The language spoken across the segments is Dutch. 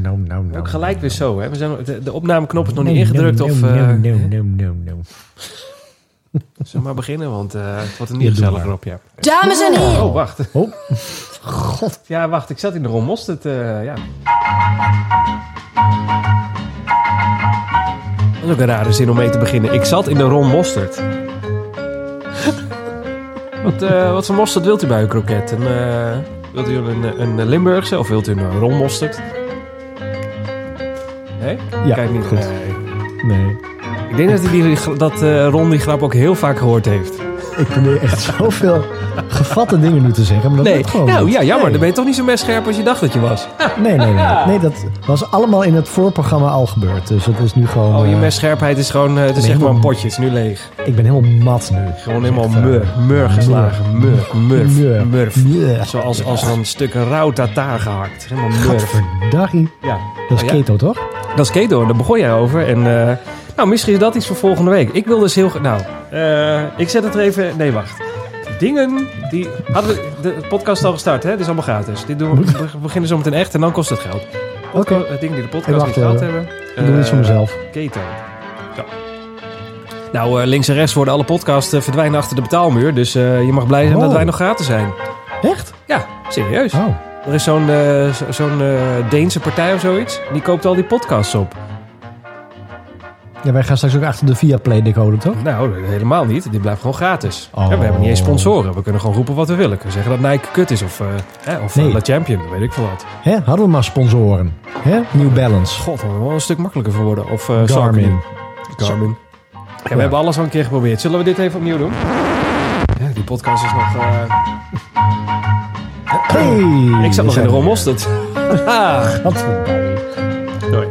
Nou, nou, nou. Ook gelijk weer zo, hè? We zijn, de, de opnameknop is nog No, niet ingedrukt. no, of no, eh, no, no, no, no. zullen we maar beginnen? Want eh, het wordt een gezelliger maar. op, ja. Dames en heren, Oh, wacht. Oh, Ja, wacht. Ik zat in de Ron Mosterd, eh, ja. Dat is ook een rare zin om mee te beginnen. Ik zat in de Ron Mosterd. wat, eh, wat voor mosterd wilt u bij uw kroket? Een, eh, wilt u een, een Limburgse of wilt u een Ron Mosterd? Nee? ja, Kijk niet. goed. Nee. Nee, Ik denk dat, die, dat eh, Ron die grap ook heel vaak gehoord heeft. ik probeer echt zoveel gevatte dingen nu te zeggen, maar dat Nee, gewoon nou niet. ja, jammer. Nee. Dan ben je toch niet zo messcherp als je dacht dat je was. Nee, nee, nee. Nee, dat was allemaal in het voorprogramma al gebeurd. Dus het is nu gewoon... Oh, je eh, messcherpheid is gewoon, eh, het is zeg maar een potje. Het is nu leeg. Ik ben helemaal mat nu. Gewoon helemaal Echt, mur, mur geslagen. Mur, murf, Mur. murf. Mur. Zoals als er een stuk rauw tataar gehakt. Helemaal murf. Gadverdaggie. Ja, Dat is Oh, ja. keto, toch? Dat is keto. Daar begon jij over. En eh, nou, misschien is dat iets voor volgende week. Ik wil dus heel... Nou, eh, ik zet het er even... Nee, wacht. Dingen die... Hadden we de podcast al gestart, hè? Dit is allemaal gratis. Dit doen we, we beginnen zo meteen echt en dan kost het geld. Oké. Eh, Dingen die de podcast Hey, niet gehad hebben. Ik doe iets voor mezelf. Keto. Zo. Nou, links en rechts worden alle podcasts verdwijnen achter de betaalmuur. Dus je mag blij zijn Oh. dat wij nog gratis zijn. Echt? Ja, serieus. Oh. Er is zo'n eh, zo- zo'n eh, Deense partij of zoiets. Die koopt al die podcasts op. Ja, wij gaan straks ook achter de Viaplay decoder, toch? Nou, helemaal niet. Die blijft gewoon gratis. Oh. Ja, we hebben niet eens sponsoren. We kunnen gewoon roepen wat we willen. We kunnen zeggen dat Nike kut is of, eh, hè, of Nee. eh, La Champion. Weet ik veel wat. Hè? Hadden we maar sponsoren. Hè? New Balance. God, moet wel een stuk makkelijker voor worden. Of eh Garmin. Saucony. Garmin. Ja, we hebben alles al een keer geprobeerd. Zullen we dit even opnieuw doen? Ja, die podcast is nog... eh, Hey, Ik zat nog in de Ron rommosterd. Haha. Sorry.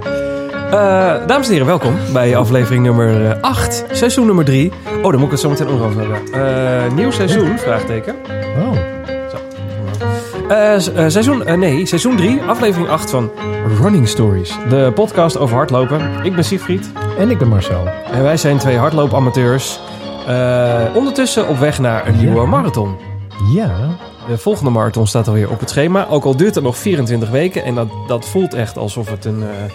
Eh, dames en heren, welkom bij aflevering nummer 8, seizoen nummer 3. Oh, daar moet ik het zo meteen ook hebben. Eh, nieuw seizoen, vraagteken. Oh, Eh, s- eh, seizoen, eh, nee, seizoen 3, aflevering 8 van Running Stories. De podcast over hardlopen. Ik ben Siegfried en ik ben Marcel. en wij zijn twee hardloopamateurs. Eh, ondertussen op weg naar een nieuwe Ja. marathon. Ja, De volgende marathon staat alweer op het schema. Ook al duurt het nog 24 weken. En dat, dat voelt echt alsof het een, eh,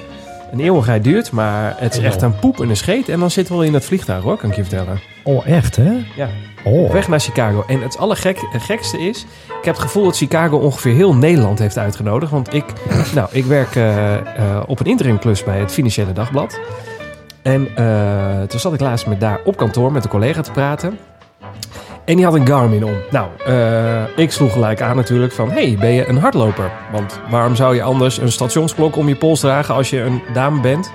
een eeuwigheid duurt. Maar het is echt een poep en een scheet. En dan zitten we al in het vliegtuig hoor, kan ik je vertellen. oh echt hè? Ja, Oh, op weg naar Chicago. En het allergekste is... Ik heb het gevoel dat Chicago ongeveer heel Nederland heeft uitgenodigd. Want ik, nou, ik werk eh, eh, op een interimklus bij het Financiële Dagblad. En toen zat ik laatst met daar op kantoor met een collega te praten. En die had een Garmin om. Nou, eh, ik sloeg gelijk aan natuurlijk van... hey, ben je een hardloper? Want waarom zou je anders een stationsklok om je pols dragen als je een dame bent?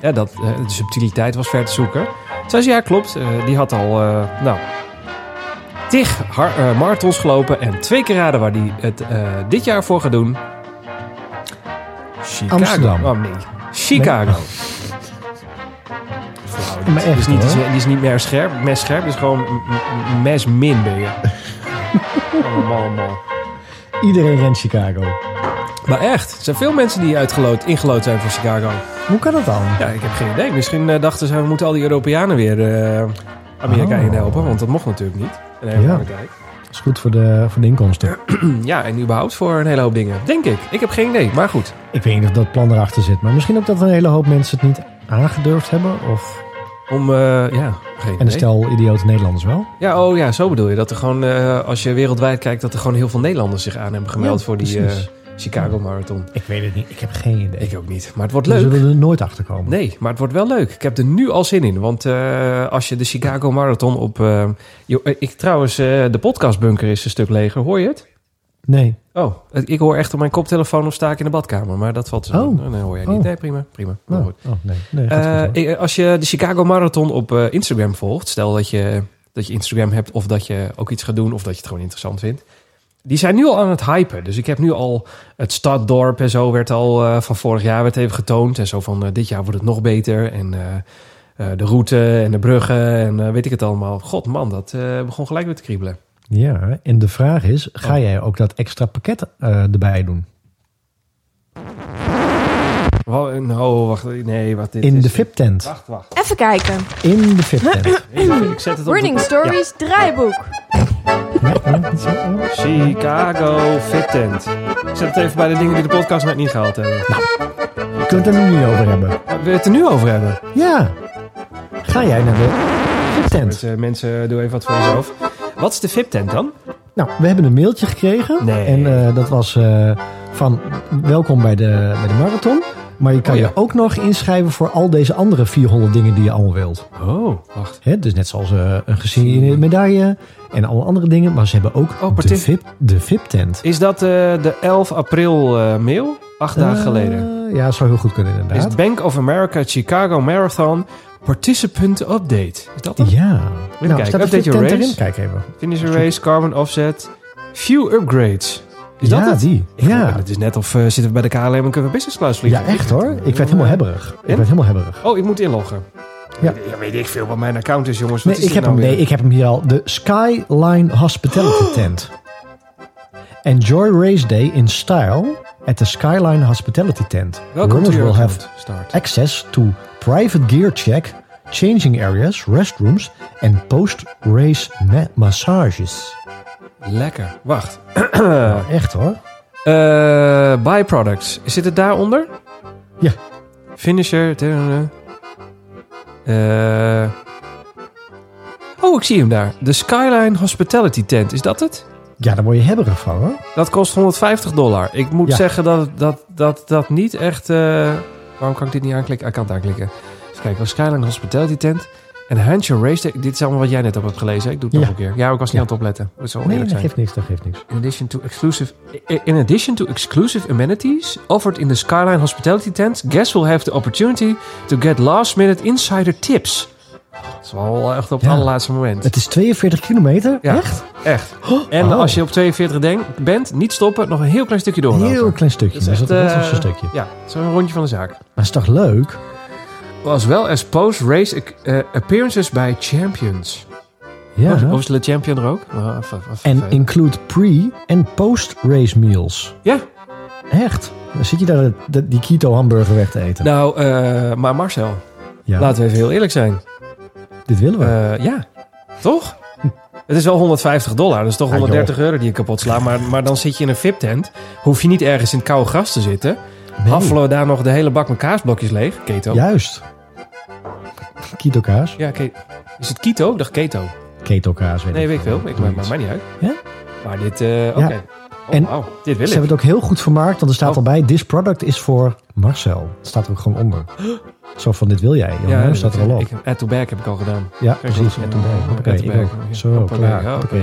Ja, dat, eh, de subtiliteit was ver te zoeken. Zei ze, ja, klopt. Eh, die had al, nou, tig marathons gelopen. En twee keer raden waar die het dit jaar voor gaat doen. Chicago. Amsterdam. Oh, nee. Chicago. Maar die, is niet, die, is, hoor. die is niet meer scherp, mes scherp. Is gewoon m- m- mes min ben je. Allemaal, allemaal. iedereen rent Chicago. Maar echt, er zijn veel mensen die uitgeloot, ingelood zijn voor Chicago. Hoe kan dat dan? Ja, ik heb geen idee. Misschien eh, dachten ze, we moeten al die Europeanen weer eh, Amerika Oh. inhelpen. Want dat mocht natuurlijk niet. Ja. Frankrijk. Dat is goed voor de, voor de inkomsten. Ja, en überhaupt voor een hele hoop dingen. Denk ik. Ik heb geen idee, maar goed. Ik weet niet of dat plan erachter zit. Maar misschien ook dat een hele hoop mensen het niet aangedurfd hebben. Of... Om, eh, ja, geen En stel idiote Nederlanders wel. Ja, oh ja, zo bedoel je. Dat er gewoon, eh, als je wereldwijd kijkt, dat er gewoon heel veel Nederlanders zich aan hebben gemeld Ja, voor die eh. Chicago Marathon. Ik weet het niet. Ik heb geen idee. Ik ook niet. Maar het wordt We leuk. zullen er nooit achter komen. Nee, maar het wordt wel leuk. Ik heb er nu al zin in. Want als je de Chicago Marathon op... ik trouwens, de podcastbunker is een stuk leger. Hoor je het? Nee. Oh, ik hoor echt op mijn koptelefoon of sta ik in de badkamer. Maar dat valt zo. Oh. Nee, hoor jij niet. Oh. Nee, prima. prima. Maar Oh, goed. oh, nee. nee Eh, ik- als je de Chicago Marathon op eh, Instagram volgt, stel dat je, dat je Instagram hebt of dat je ook iets gaat doen of dat je het gewoon interessant vindt. Die zijn nu al aan het hypen. Dus ik heb nu al het staddorp en zo werd al eh, van vorig jaar werd even getoond. En zo van eh, dit jaar wordt het nog beter. En eh, eh, de route en de bruggen en eh, weet ik het allemaal. God man, dat eh, begon gelijk weer te kriebelen. Ja, en de vraag is, ga Oh. jij ook dat extra pakket eh, erbij doen? Nou, wacht. Nee, wat dit In is- de VIP-tent. Wacht, wacht. even kijken. In de VIP-tent. Ik zet het op Running de... Stories draaiboek. Ja, ja, dat is ook- oh. Chicago Fit Tent. Ik zet het even bij de dingen die de podcast net niet gehaald hebben. Kunnen we het er nu niet over hebben? Wil je het er nu over hebben? Ja. Ga jij naar de VIP-tent? Mensen, mensen, doe even wat voor jezelf. Wat is de VIP-tent dan? Nou, we hebben een mailtje gekregen. Nee. En eh, dat was eh, van welkom bij de, bij de marathon. Maar je kan Oh, ja. je ook nog inschrijven voor al deze andere 400 dingen die je allemaal wilt. Oh, wacht. Hè, dus net zoals eh, een gesigneerde medaille en alle andere dingen. Maar ze hebben ook Oh, de VIP, de VIP-tent. Is dat de 11 april mail? Acht dagen geleden. Ja, zou heel goed kunnen Is inderdaad. Bank of America Chicago Marathon Participant Update. Is dat? Ja. Nou, kijken. staat de Update your race. erin? Kijk even. Finish a race, carbon offset, few upgrades. Is dat ja, het? die. Ik Ja. Het is net of eh, zitten we bij de KLM en kunnen we business class vliegen. ja, echt hoor. Ik werd helemaal hebberig. Ik werd helemaal hebberig. Oh, ik moet inloggen. Ja. Ja, weet ik veel wat mijn account is, jongens. Nee, is ik heb, nou hem, nee, ik heb hem hier al. De Skyline Hospitality Tent. Enjoy race day in style at the Skyline Hospitality Tent. Welkom Runners your will have. Start. access to private gear check, changing areas, restrooms en post-race ma- massages. Lekker. Wacht. Echt hoor. Eh byproducts. Zit het daaronder? Ja. Finisher. eh oh, ik zie hem daar. De Skyline Hospitality Tent. Is dat het? Ja, daar word je hebberig van hoor. Dat kost 150 dollar. Ik moet Ja. zeggen dat dat, dat dat niet echt... eh, waarom kan ik dit niet aanklikken? Ik kan het aanklikken. Dus kijk, Skyline Hospitality Tent. En Hanshaw Race Day. Dit is allemaal wat jij net op hebt gelezen. hè? Ik doe het Ja. nog een keer. Ja, ik was niet Ja. aan het opletten. Dat zal Nee, eerlijk dat zijn. geeft niks, dat geeft niks. In addition to exclusive, in addition to exclusive amenities offered in the Skyline Hospitality Tent, guests will have the opportunity to get last-minute insider tips. Dat is wel echt op het Ja. allerlaatste moment. Het is 42 kilometer. Ja. Echt? Echt. En Oh. als je op 42 denk, bent, niet stoppen, nog een heel klein stukje doorlopen. Een heel klein stukje. Dat is echt, dat eh, is een stukje. Ja, zo'n rondje van de zaak. Maar is toch leuk? As well as post-race eh, appearances by champions. Ja. Of is Le Champion er ook? En include pre- en post-race meals. Ja, Echt? Dan zit je daar die keto hamburger weg te eten. nou, eh, maar Marcel, ja, laten we even heel eerlijk zijn. Dit willen we. Eh, ja, toch? Het is wel 150 dollar, dat is toch Ja, 130 euro die je kapot slaat. Maar, maar dan zit je in een VIP-tent. Hoef je niet ergens in het koude gras te zitten. Nee. Haffelen we daar nog de hele bak met kaasblokjes leeg. Keto. Juist. Keto kaas. Ja, ke- is het keto? Ik dacht keto. Keto kaas. Weet Nee, ik weet ik veel. Ik maak mij niet uit. Ja? Maar dit, eh oké. Oh, En wauw, dit wil Ze ik. hebben het ook heel goed vermarkt, want er staat Oh. al bij: This product is voor Marcel. Het staat er ook gewoon onder. Zo van: Dit wil jij. Jouw naam staat er al op. Ik, add to bag heb ik al gedaan. ja, precies. Add to bag. ook. Zo, klaar. ja, oké.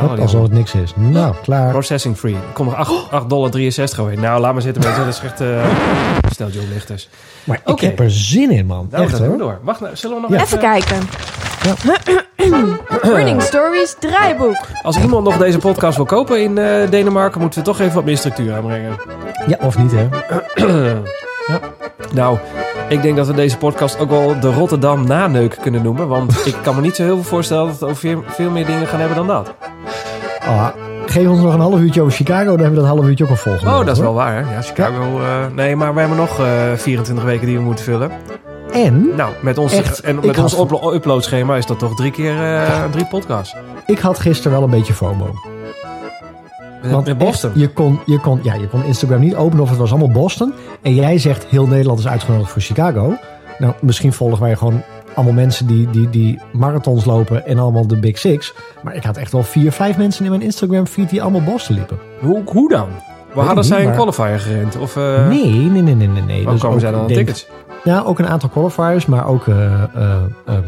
Hop, alsof het niks is. Nou, klaar. Processing free. Ik kom nog 8 dollar 63 alweer. Nou, laat maar zitten mensen. Dat is echt... eh stel Joe Lichters. Maar Oké. ik heb er zin in, man. Nou, Echt hoor. door. Wacht, nou, zullen we nog Ja. Even kijken. Ja. Running Stories draaiboek. Als iemand nog deze podcast wil kopen in eh, Denemarken, moeten we toch even wat meer structuur aanbrengen. Ja, of niet, hè? Nou, ik denk dat we deze podcast ook wel de Rotterdam naneuk kunnen noemen. Want ik kan me niet zo heel veel voorstellen dat we over veel, meer dingen gaan hebben dan dat. Ah, geef ons nog een half uurtje over Chicago, dan hebben we dat half uurtje ook al volgende Oh, dat is hoor. wel waar, hè? Ja, Chicago... eh, nee, maar we hebben nog eh 24 weken die we moeten vullen. En Nou, met ons, Echt, en met ons had- uploadschema is dat toch drie keer eh, drie podcasts. ik had gisteren wel een beetje FOMO. Want met Boston. echt, je kon, je, kon, ja, je kon Instagram niet openen of het was allemaal Boston. En jij zegt heel Nederland is uitgenodigd voor Chicago. Nou, misschien volgen wij gewoon allemaal mensen die, die, die marathons lopen en allemaal de Big Six. Maar ik had echt wel vier, vijf mensen in mijn Instagram feed die allemaal Boston liepen. Hoe, hoe dan? We hadden zij een maar- qualifier gerend? Of eh nee, nee, nee, nee, nee. nee. Hoe Dus komen zij dan aan denk- tickets? Ja, ook een aantal qualifiers, maar ook eh, eh, ehm,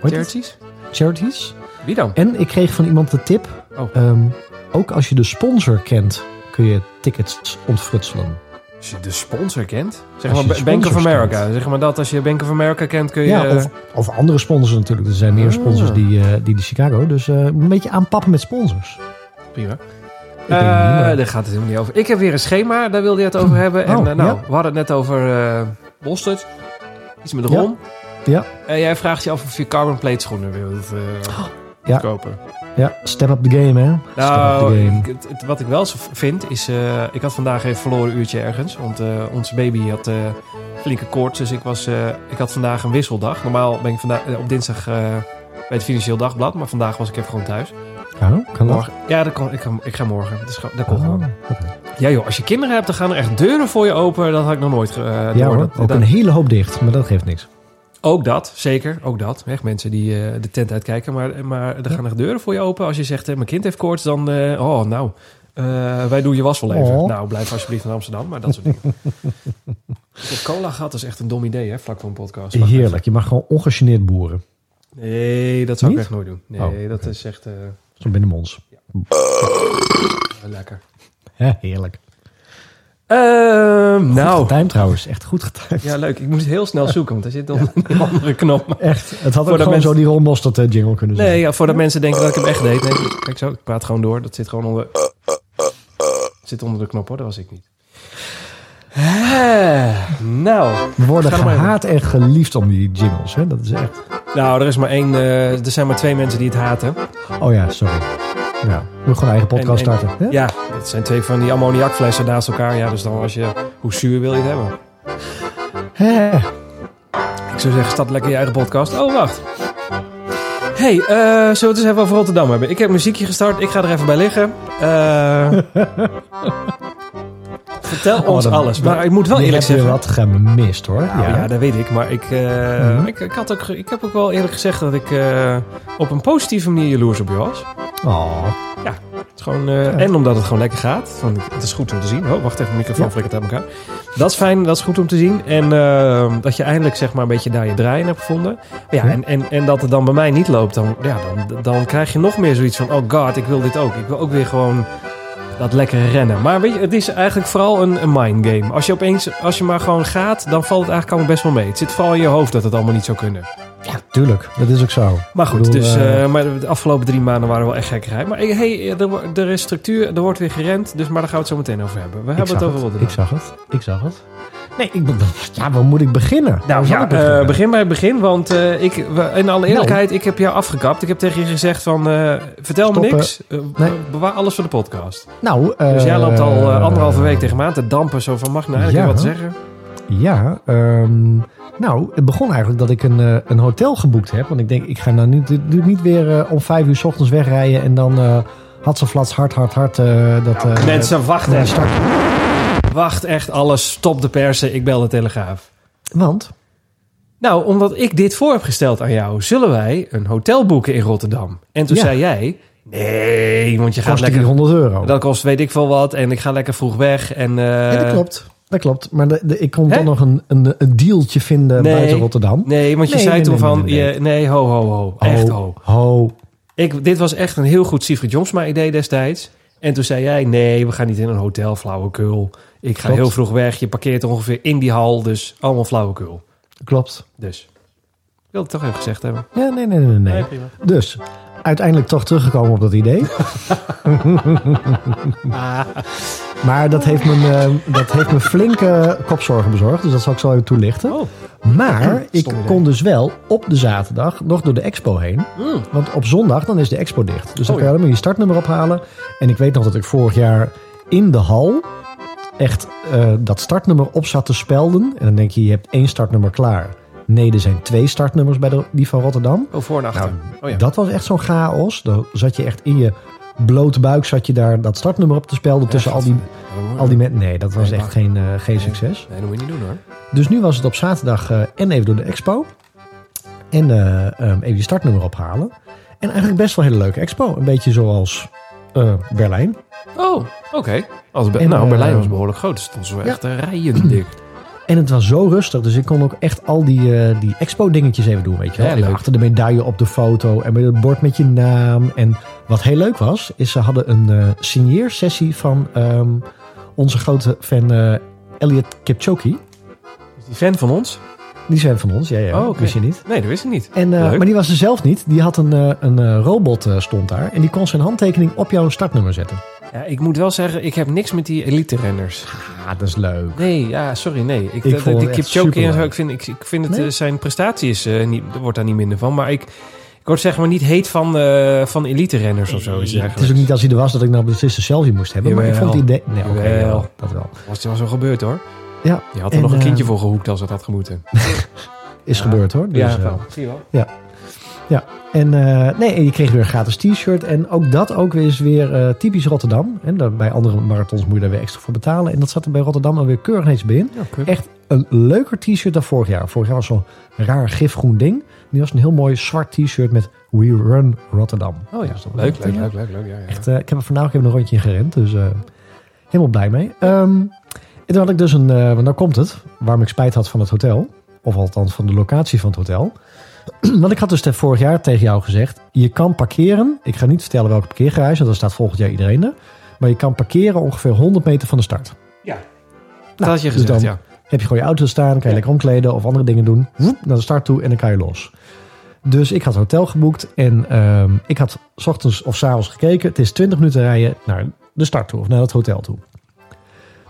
het? Charities? charities. Wie dan? En ik kreeg van iemand de tip. Oh. ehm, ook als je de sponsor kent, kun je tickets ontfrutselen. Als je de sponsor kent? Zeg maar Bank of America. kent. Zeg maar dat als je Bank of America kent kun je... Ja, of, of andere sponsors natuurlijk. Er zijn meer Ah. sponsors die, eh, die de Chicago. Dus een beetje aanpappen met sponsors. Prima. Maar- daar gaat het helemaal niet over. Ik heb weer een schema, daar wilde je het over hebben. En Oh, eh, nou, ja. we hadden het net over Boston. Iets met Ja. Ron. Ja. Jij vraagt je af of je carbon plate schoenen wilt Ja. kopen. Ja, step up the game, hè? step up Nou, the game. ik- het, wat ik wel zo vind is... ik had vandaag even verloren uurtje ergens. Want onze baby had flinke koorts. Dus ik, was, ik had vandaag een wisseldag. Normaal ben ik vandaag, op dinsdag bij het Financieel Dagblad. Maar vandaag was ik even gewoon thuis. Oh, kan dat? Morgen, ja, dat kan, ik, ga, ik ga morgen. Dat, komt Oh, gewoon. Ja joh, als je kinderen hebt, dan gaan er echt deuren voor je open. Dat had ik nog nooit eh, ja hoor, Dat- ook dat- een hele hoop dicht, maar dat geeft niks. Ook dat, zeker. Ook dat. Echt mensen die eh, de tent uitkijken. Maar, maar er gaan echt deuren voor je open. Als je zegt, eh, mijn kind heeft koorts, dan... oh, nou, wij doen je was wel even. Oh. Nou, blijf alsjeblieft in Amsterdam. Maar dat soort dingen. cola gehad, is echt een dom idee, hè? Vlak voor een podcast. Heerlijk, je mag gewoon ongegeneerd boeren. Nee, dat zou ik echt nooit doen. Nee, Oh, dat is echt eh, Zo binnenmonds. lekker. Ja, heerlijk. Ehm, Goed nou, getimed trouwens, echt goed getimed. ja leuk. Ik moet het heel snel zoeken, want er zit onder een andere knop. Maar- Echt, het had Voor ook de gewoon mensen- zo die Ron Mostert eh, jingle kunnen zijn. Nee, ja, voordat mensen denken dat ik hem echt deed. Nee, kijk zo, ik praat gewoon door. Dat zit gewoon onder... Het zit onder de knop hoor, dat was ik niet. Eh, nou, We worden gehaat en geliefd om die jingles, hè? Dat is echt... nou, er is maar één... eh, er zijn maar twee mensen die het haten. Oh ja, sorry. Ja, we moeten gewoon een eigen podcast En- en- starten. hè? Ja, het zijn twee van die ammoniakflessen naast elkaar. Ja, dus dan als je... Hoe zuur wil je het hebben? Hè. Ik zou zeggen, start lekker je eigen podcast. Oh, wacht. hey, eh, zullen we het eens even over Rotterdam hebben? Ik heb muziekje gestart. Ik ga er even bij liggen. Eh, vertel Oh, ons dan- alles. Maar ik moet wel eerlijk zeggen... wat gemist, hoor. Nou, ja. ja. dat weet ik. Maar ik, eh, Mhm. ik, ik, had ook, ik heb ook wel eerlijk gezegd dat ik eh, op een positieve manier jaloers op je was. Oh, Het is gewoon, eh, En omdat het gewoon lekker gaat. Van, het is goed om te zien. Oh, wacht even, de microfoon Ja. flikkert uit elkaar. Dat is fijn, dat is goed om te zien. En dat je eindelijk zeg maar een beetje daar je draai hebt gevonden. Ja, Ja. En, en, en dat het dan bij mij niet loopt, dan, ja, dan, dan krijg je nog meer zoiets van... Oh god, ik wil dit ook. Ik wil ook weer gewoon dat lekkere rennen. Maar weet je, het is eigenlijk vooral een, een mind game. Als je opeens, als je maar gewoon gaat, dan valt het eigenlijk allemaal best wel mee. Het zit vooral in je hoofd dat het allemaal niet zou kunnen. ja, tuurlijk. Dat is ook zo. Maar goed, bedoel, dus, eh, eh, maar de afgelopen drie maanden waren wel echt gekkerij. Maar eh, hey, er, wo- er is structuur, er wordt weer gerend. Dus, maar daar gaan we het zo meteen over hebben. We hebben het over Rotterdam. Ik zag het. Ik zag het. Nee, ik, ja, waar moet ik beginnen? Nou ja, ik beginnen? eh, begin bij het begin. Want eh, ik, in alle eerlijkheid, ik heb jou afgekapt. Ik heb tegen je gezegd van, eh, vertel me niks. Nee. Bewaar alles voor de podcast. Nou, Dus jij loopt al anderhalve week tegen me aan te dampen. Zo van, mag ik nou eigenlijk Ja. wat zeggen? Ja, ehm, nou, het begon eigenlijk dat ik een, een hotel geboekt heb. Want ik denk, ik ga nou niet, dit doe ik niet weer om vijf uur s ochtends wegrijden en dan had ze flats hard, hard, hard. dat, eh, Mensen, wacht even. start. Wacht echt alles. Stop de persen. Ik bel de Telegraaf. Want, Nou, omdat ik dit voor heb gesteld aan jou, zullen wij een hotel boeken in Rotterdam. En toen Ja. zei jij, nee, want je gaat kost lekker... 100 euro. Dat kost weet ik veel wat en ik ga lekker vroeg weg. En, eh, ja, dat klopt. Dat klopt. Maar de, de- ik kon Hè? toch nog een, een, een dealtje vinden Nee. buiten Rotterdam. Nee, want je Nee, zei nee, toen van, je- nee, ho, ho, ho. Echt ho. Ho. Ik, dit was echt een heel goed Siegfried Jomsma idee destijds. En toen zei jij, nee, we gaan niet in een hotel, flauwekul. Ik ga Klopt. heel vroeg weg. Je parkeert ongeveer in die hal, dus allemaal flauwekul. Klopt. Dus, ik wilde het toch even gezegd hebben. Ja, nee, nee, nee, nee. prima. Dus, uiteindelijk toch teruggekomen op dat idee. maar dat heeft, me, eh, dat heeft me flinke kopzorgen bezorgd. Dus dat zal ik zo even toelichten. Oh, Maar ik kon dus wel op de zaterdag nog door de expo heen. mm. Want op zondag dan is de expo dicht. Dus dan Oh, kan je alleen maar je startnummer ophalen. En ik weet nog dat ik vorig jaar in de hal echt eh, dat startnummer op zat te spelden. En dan denk je, je hebt één startnummer klaar. Nee, er zijn twee startnummers bij de, die van Rotterdam. oh voor en achter. Nou, oh ja. Dat was echt zo'n chaos. Dan zat je echt in je blote buik zat je daar dat startnummer op te spelden tussen al die, al die mensen. Nee, dat was Nee, echt geen, eh, geen succes. Nee, dat moet je niet doen hoor. Dus nu was het op zaterdag eh, en even door de expo. En eh, ehm, even je startnummer ophalen. En eigenlijk best wel een hele leuke expo. Een beetje zoals Berlijn. Oh, oké. Als Be- En, nou, eh, Berlijn was behoorlijk groot. Dus het stond zo echt eh, rijen dik. En het was zo rustig. Dus ik kon ook echt al die, eh, die expo dingetjes even doen. Weet je wel. Ja, leuk. achter de medaille op de foto. En met het bord met je naam. En wat heel leuk was. Is ze hadden een eh signeersessie van ehm, onze grote fan eh Elliot Kipchoge. Is die fan van ons? Die zijn van ons. Ja, ja. Oh. Wist je niet. Nee, dat wist ik niet. En, eh, maar die was er zelf niet. Die had een, eh, een eh, robot eh, stond daar. En die kon zijn handtekening op jouw startnummer zetten. Ja, ik moet wel zeggen, ik heb niks met die elite-renners. Ah, dat is leuk. Nee, ja, sorry, nee. Ik, Ik die Kipchoge en zo, ik vind, ik, ik vind het, Nee? eh, zijn prestaties, eh, niet, er wordt daar niet minder van. Maar ik, ik word zeg maar niet heet van, eh, van elite-renners of zo. Iets Het is ook niet als hij er was dat ik nou beslist een selfie moest hebben. Maar ik vond het idee... Nee, oké, jawel, dat wel. Was het wel zo gebeurd hoor. Ja, Je had er En, nog een eh, kindje voor gehoekt als het had gemoeten. is Ja. gebeurd hoor. Dus, ja, eh, wel. Zie je wel. Ja, en, eh, nee, en je kreeg weer een gratis t-shirt. En ook dat ook weer is weer eh, typisch Rotterdam. En daar, bij andere marathons moet je daar weer extra voor betalen. En dat zat er bij Rotterdam alweer keurig netjes bij in. Echt een leuker t-shirt dan vorig jaar. Vorig jaar was zo'n raar gifgroen ding. Nu was een heel mooi zwart t-shirt met We Run Rotterdam. Oh ja, dat leuk, leuk, leuk, leuk, leuk. Ja, ja. Echt, eh, ik heb er vandaag even een rondje in gerend. Dus helemaal blij mee. Ehm, en toen had ik dus een... want nou komt het. Waarom ik spijt had van het hotel. Of althans van de locatie van het hotel. Want ik had dus vorig jaar tegen jou gezegd... Je kan parkeren. Ik ga niet vertellen welke parkeergarage. Want dan staat volgend jaar iedereen er. Maar je kan parkeren ongeveer 100 meter van de start. Ja. dat had je dus gezegd, dan- ja. Heb je gewoon je auto staan, kan je Ja. lekker omkleden of andere dingen doen. Woep, naar de start toe en dan kan je los. Dus ik had een hotel geboekt en ehm, ik had 's ochtends of 's avonds gekeken. Het is 20 minuten rijden naar de start toe of naar het hotel toe.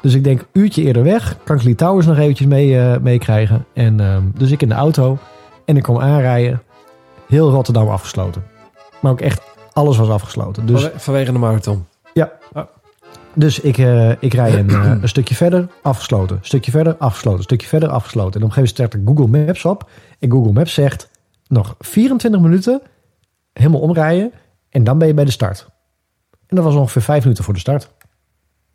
Dus ik denk, uurtje eerder weg, kan ik Lee Towers nog eventjes mee, eh, meekrijgen. En ehm, dus ik in de auto en ik kom aanrijden. Heel Rotterdam afgesloten. Maar ook echt alles was afgesloten. Dus Vanwe- Vanwege de marathon. dus ik, eh, ik rij een, eh, een stukje verder, afgesloten. Stukje verder, afgesloten. Stukje verder, afgesloten. En op een gegeven moment ik Google Maps op. En Google Maps zegt nog 24 minuten helemaal omrijden. En dan ben je bij de start. En dat was ongeveer 5 minuten voor de start.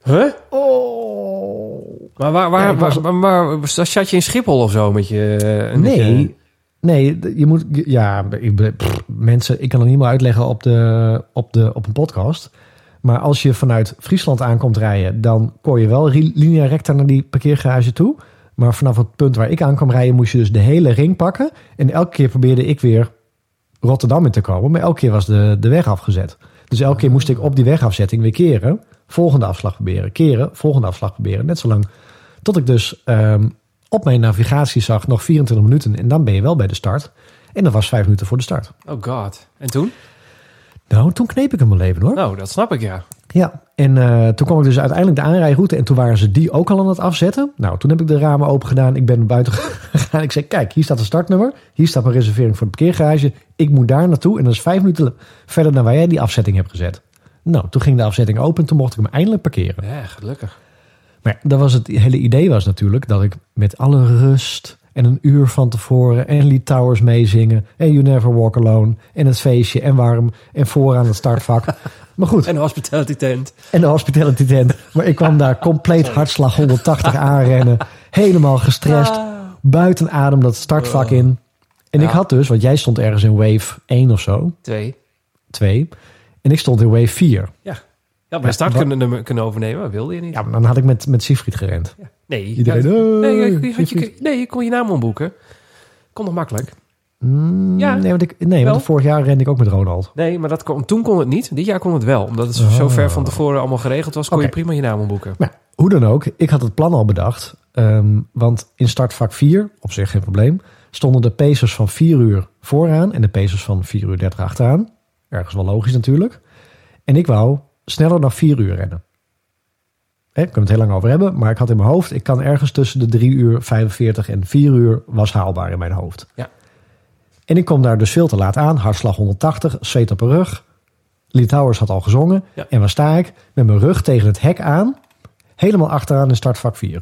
Huh? Oh. Maar waar, waar, Ja, was- waar, waar, waar- zat je in Schiphol of zo met je... eh, je- Nee, je moet... Ja, mensen, ik kan het niet meer uitleggen op, de, op, de, op een podcast. Maar als je vanuit Friesland aankomt rijden... dan kon je wel linea recta naar die parkeergarage toe. Maar vanaf het punt waar ik aan kwam rijden... moest je dus de hele ring pakken. En elke keer probeerde ik weer Rotterdam in te komen. Maar elke keer was de, de weg afgezet. Dus elke keer moest ik op die wegafzetting weer keren. Volgende afslag proberen. Keren, volgende afslag proberen. Net zolang tot ik dus ehm, op mijn navigatie zag nog 24 minuten. En dan ben je wel bij de start. En dat was vijf minuten voor de start. Oh god. En toen? Nou, toen kneep ik hem wel even hoor. Nou, dat snap ik, ja. Ja, en eh, toen kwam ik dus uiteindelijk de aanrijroute. En toen waren ze die ook al aan het afzetten. Nou, toen heb ik de ramen open gedaan. Ik ben naar buiten gegaan. Ik zei, kijk, hier staat een startnummer. Hier staat mijn reservering voor de parkeergarage. Ik moet daar naartoe. En dat is vijf minuten verder dan waar jij die afzetting hebt gezet. Nou, toen ging de afzetting open. Toen mocht ik hem eindelijk parkeren. Ja, gelukkig. Maar dat was het hele idee was natuurlijk dat ik met alle rust en een uur van tevoren en Lee Towers meezingen en You Never Walk Alone en het feestje en warm en vooraan het startvak. Maar goed, En de hospitality tent. en de hospitality tent. Maar ik kwam daar compleet hartslag 180 aanrennen, helemaal gestrest, buiten adem dat startvak in. En ik had dus, want jij stond ergens in wave 1 of zo, Twee. 2, en ik stond in wave 4. Ja. Ja, bij start kunnen, kunnen overnemen, wilde je niet. Ja, maar dan had ik met, met Siegfried gerend. Nee. Iedereen, ja, "Hey, nee, je, je, had je, Siegfried." nee, je kon je naam omboeken. Kon nog makkelijk. Mm, Ja. Nee, want, ik, nee Wel. want vorig jaar rende ik ook met Ronald. Nee, maar dat kon, toen kon het niet. Dit jaar kon het wel. Omdat het zo- Oh. zo ver van tevoren allemaal geregeld was, kon je prima je naam omboeken. Maar hoe dan ook, ik had het plan al bedacht. ehm, want in startvak 4, op zich geen probleem, stonden de pacers van 4 uur vooraan en de pacers van 4 uur 30 achteraan. Ergens wel logisch natuurlijk. En ik wou sneller dan 4 uur rennen. Hè, ik kan het heel lang over hebben, maar ik had in mijn hoofd, ik kan ergens tussen de 3 uur 45 en 4 uur was haalbaar in mijn hoofd. Ja. En ik kom daar dus veel te laat aan, hartslag 180, zweet op mijn rug. Lee Towers had al gezongen. Ja. En waar sta ik? Met mijn rug tegen het hek aan. Helemaal achteraan in startvak 4.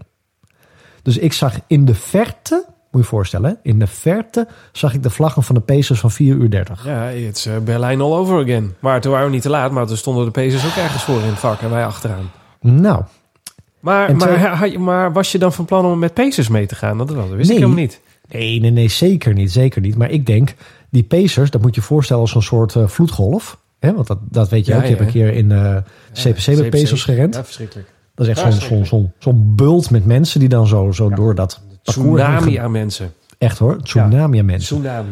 Dus ik zag in de verte, moet je je voorstellen, in de verte zag ik de vlaggen van de Pacers van 4 uur 30. Ja, het is eh, Berlijn all over again. Maar toen waren we niet te laat, maar toen stonden de Pacers ook ergens voor in het vak en wij achteraan. Nou, Maar, maar, je- maar was je dan van plan om met Pacers mee te gaan? Dat, dat wist ik helemaal niet. nee, nee, nee, zeker niet, zeker niet. Maar ik denk, die Pacers, dat moet je voorstellen als een soort eh, vloedgolf. Hè? Want dat, dat weet je Ja, ook. Je ja. hebt een keer in eh CPC met Pacers gerend. Ja, verschrikkelijk. Dat is echt zo'n zo'n zo'n bult met mensen die dan zo, zo door dat Tsunami aan mensen. Echt hoor, tsunami aan mensen. Tsunami.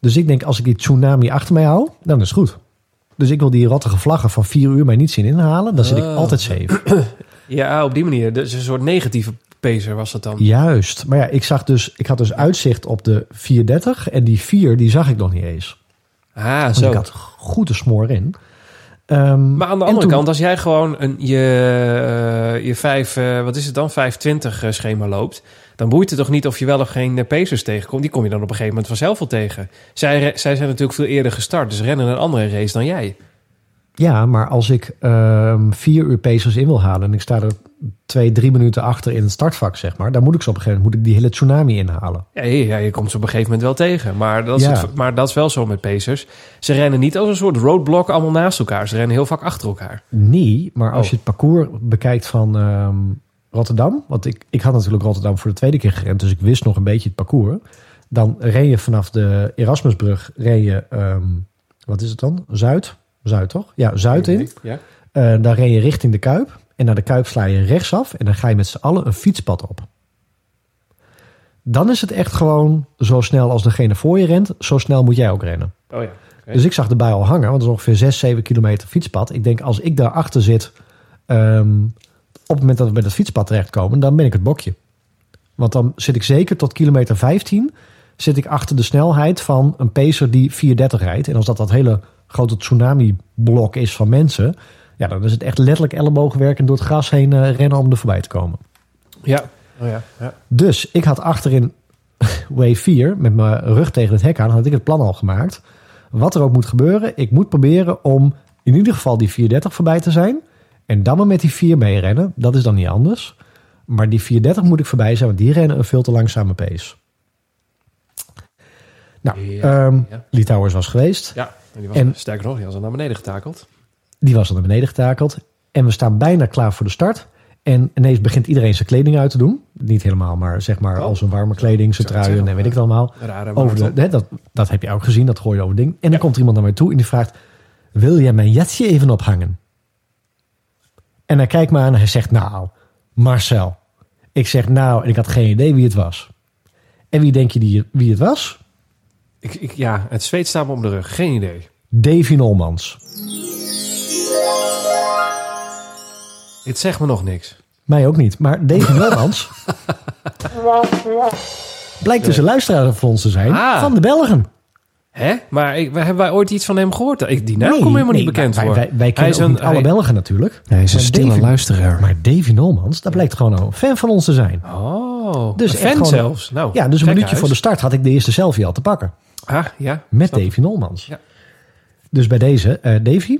Dus ik denk, als ik die tsunami achter mij hou, dan is het goed. Dus ik wil die rottige vlaggen van vier uur mij niet zien inhalen. Dan zit ik Oh. altijd safe. Ja, op die manier. Dus een soort negatieve Pacer was dat dan. Juist. Maar ja, ik, zag dus, ik had dus uitzicht op de 430. En die 4, die zag ik nog niet eens. Ah, Want zo. ik had goed de smoor in. Ehm, Maar aan de andere toen- kant, als jij gewoon een, je, eh, je vijf, eh, wat is het dan, 520 eh, schema loopt, dan boeit het toch niet of je wel of geen Pacers tegenkomt. Die kom je dan op een gegeven moment vanzelf wel tegen. Zij, zij zijn natuurlijk veel eerder gestart, dus rennen een andere race dan jij. Ja, maar als ik ehm, vier uur pacers in wil halen en ik sta er twee, drie minuten achter in het startvak, zeg maar, dan moet ik zo op een gegeven moment moet ik die hele tsunami inhalen. Ja, je, ja, je komt ze op een gegeven moment wel tegen. Maar dat, is Ja. het- maar dat is wel zo met Pacers. Ze rennen niet als een soort roadblock allemaal naast elkaar. Ze rennen heel vaak achter elkaar. Nee, maar als Oh. je het parcours bekijkt van ehm, Rotterdam, want ik, ik had natuurlijk Rotterdam voor de tweede keer gerend, dus ik wist nog een beetje het parcours. Dan ren je vanaf de Erasmusbrug, ren je, ehm, wat is het dan? Zuid? Zuid toch? Ja, Zuid in. Ja. Eh, dan ren je richting de Kuip. En naar de Kuip sla je rechtsaf. En dan ga je met z'n allen een fietspad op. Dan is het echt gewoon zo snel als degene voor je rent. Zo snel moet jij ook rennen. Oh ja. Dus ik zag de bui al hangen. Want het is ongeveer 6, 7 kilometer fietspad. Ik denk als ik daarachter zit. ehm, op het moment dat we bij dat fietspad terechtkomen. Dan ben ik het bokje. Want dan zit ik zeker tot kilometer 15. Zit ik achter de snelheid van een pacer die 430 rijdt. En als dat dat hele grote tsunami-blok is van mensen. Ja, dan is het echt letterlijk ellebogenwerk en door het gras heen eh, rennen om er voorbij te komen. Ja. Oh ja. ja. Dus ik had achterin wave 4 met mijn rug tegen het hek aan, had ik het plan al gemaakt. Wat er ook moet gebeuren, ik moet proberen om in ieder geval die 430 voorbij te zijn. En dan maar met die 4 mee rennen. Dat is dan niet anders. Maar die 430 moet ik voorbij zijn, want die rennen een veel te langzame pace. Nou, Ja, ehm ja. Litouwers was geweest. Ja. En die was, En- sterker nog, die was al naar beneden getakeld. Die was al naar beneden getakeld. En we staan bijna klaar voor de start. En ineens begint iedereen zijn kleding uit te doen. Niet helemaal, maar zeg maar Oh. als een warme kleding, zijn truien en weet ik het allemaal. Rare Over de, hè, dat, dat heb je ook gezien, dat gooi je over ding. En dan komt iemand naar mij toe en die vraagt... Wil jij mijn jasje even ophangen? En hij kijkt me aan en hij zegt... Nou, Marcel. Ik zeg nou, en ik had geen idee wie het was. En wie denk je die, wie het was? Ik, ik, ja, het zweet staat me om de rug. Geen idee. Davy Nolmans. Het zegt me nog niks. Mij ook niet. Maar Davy Nolmans... blijkt dus een luisteraar van ons te zijn. Ah. Van de Belgen. Hè? Maar ik, hebben wij ooit iets van hem gehoord? Ik, die naam Nee, komt helemaal nee, niet bekend wij, voor. Wij, wij, wij kennen is ook een- niet alle hij- Belgen natuurlijk. Hij is een stille Davy- luisteraar. Maar Davy Nolmans, dat blijkt gewoon een fan van ons te zijn. Oh, Dus een fan gewoon- zelfs. Nou, Ja, dus een minuutje voor de start had ik de eerste selfie al te pakken. Ah, ja. Met. Davy Nolmans. Ja. Dus bij deze, eh, Davy.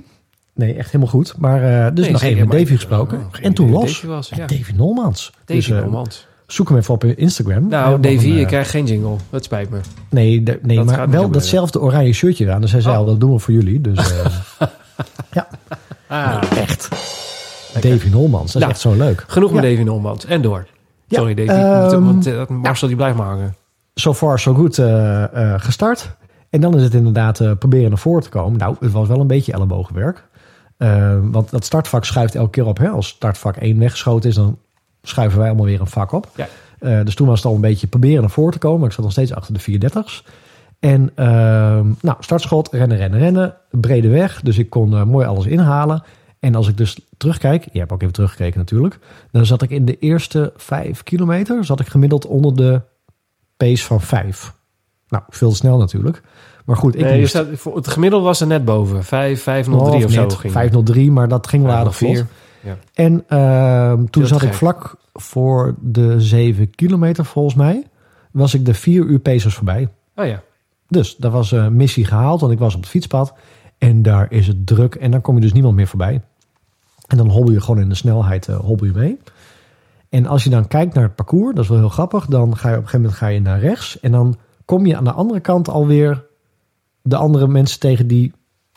Nee, echt helemaal goed. Maar eh, dus Nee, nog even met Davy gesproken. oh, en toen los. Davy was, Ja. Davy Nolmans. Davy dus, eh, Nolmans. zoek hem even op Instagram. Nou, Davy, je krijgt geen jingle. Dat spijt me. Nee, de- nee Dat maar wel datzelfde oranje shirtje aan. Dus hij zei Oh. al, dat doen we voor jullie. Dus ja, Ah, echt. Davy Nolmans, dat is Nou, echt zo leuk. genoeg met. Davy Nolmans. En door. Sorry, Davy. want, eh, Marcel die blijft maar hangen. So far so good eh, eh, gestart. En dan is het inderdaad eh, proberen naar voren te komen. Nou, het was wel een beetje ellebogenwerk. Want dat startvak schuift elke keer op. Hè? Als startvak 1 weggeschoten is, dan schuiven wij allemaal weer een vak op. Ja. Dus toen was het al een beetje proberen naar voren te komen. Ik zat nog steeds achter de 430's. En ehm, nou, startschot, rennen, rennen, rennen. Brede weg. Dus ik kon mooi alles inhalen. En als ik dus terugkijk, je hebt ook even teruggekeken natuurlijk. Dan zat ik in de eerste vijf kilometer, zat ik gemiddeld onder de pace van 5. Nou, veel te snel natuurlijk. Maar goed, ik Nee, staat, voor- het gemiddelde was er net boven. 5, 503 of of zo ging. 503, maar dat ging wel aardig 504. vlot. Ja. En ehm, toen zat ik vlak voor de 7 kilometer volgens mij. Was ik de 4 uur pacers voorbij. Oh ja. Dus dat was een missie gehaald, want ik was op het fietspad. En daar is het druk en dan kom je dus niemand meer voorbij. En dan hobbel je gewoon in de snelheid eh, hobbel je mee. En als je dan kijkt naar het parcours, dat is wel heel grappig. Dan ga je op een gegeven moment ga je naar rechts. En dan kom je aan de andere kant alweer de andere mensen tegen die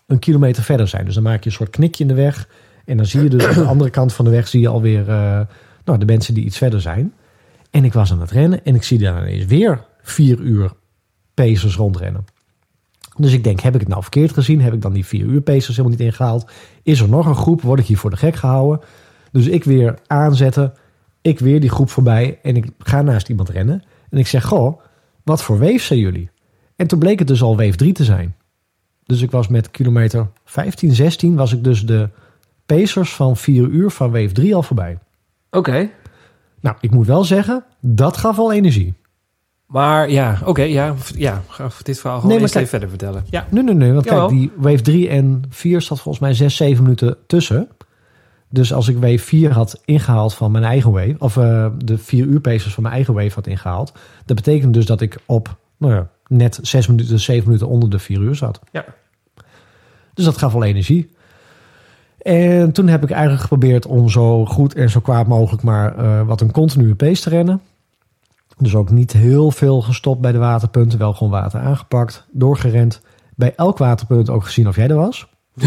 een kilometer verder zijn. Dus dan maak je een soort knikje in de weg. En dan zie je dus aan de andere kant van de weg zie je alweer eh, nou, de mensen die iets verder zijn. En ik was aan het rennen en ik zie daar ineens weer vier uur pacers rondrennen. Dus ik denk, heb ik het nou verkeerd gezien? Heb ik dan die vier uur pacers helemaal niet ingehaald? Is er nog een groep? Word ik hier voor de gek gehouden? Dus ik weer aanzetten. Ik weer die groep voorbij. En ik ga naast iemand rennen. En ik zeg, goh, wat voor wave zijn jullie? En toen bleek het dus al wave 3 te zijn. Dus ik was met kilometer 15, 16... was ik dus de pacers van 4 uur van wave 3 al voorbij. Oké. Nou, ik moet wel zeggen, dat gaf al energie. Maar ja, oké, ja, ja, ga dit verhaal gewoon Nee, kijk- even verder vertellen. Ja, Nee, nee, nee. Want Jawel. kijk, die wave 3 en 4 zat volgens mij 6, 7 minuten tussen. Dus als ik wave 4 had ingehaald van mijn eigen wave, of eh, de 4 uur pacers van mijn eigen wave had ingehaald, dat betekent dus dat ik op nou ja, net 6 minuten, 7 minuten onder de 4 uur zat. Ja. Dus dat gaf wel energie. En toen heb ik eigenlijk geprobeerd om zo goed en zo kwaad mogelijk maar eh, wat een continue pace te rennen. Dus ook niet heel veel gestopt bij de waterpunten. Wel gewoon water aangepakt, doorgerend. Bij elk waterpunt ook gezien of jij er was.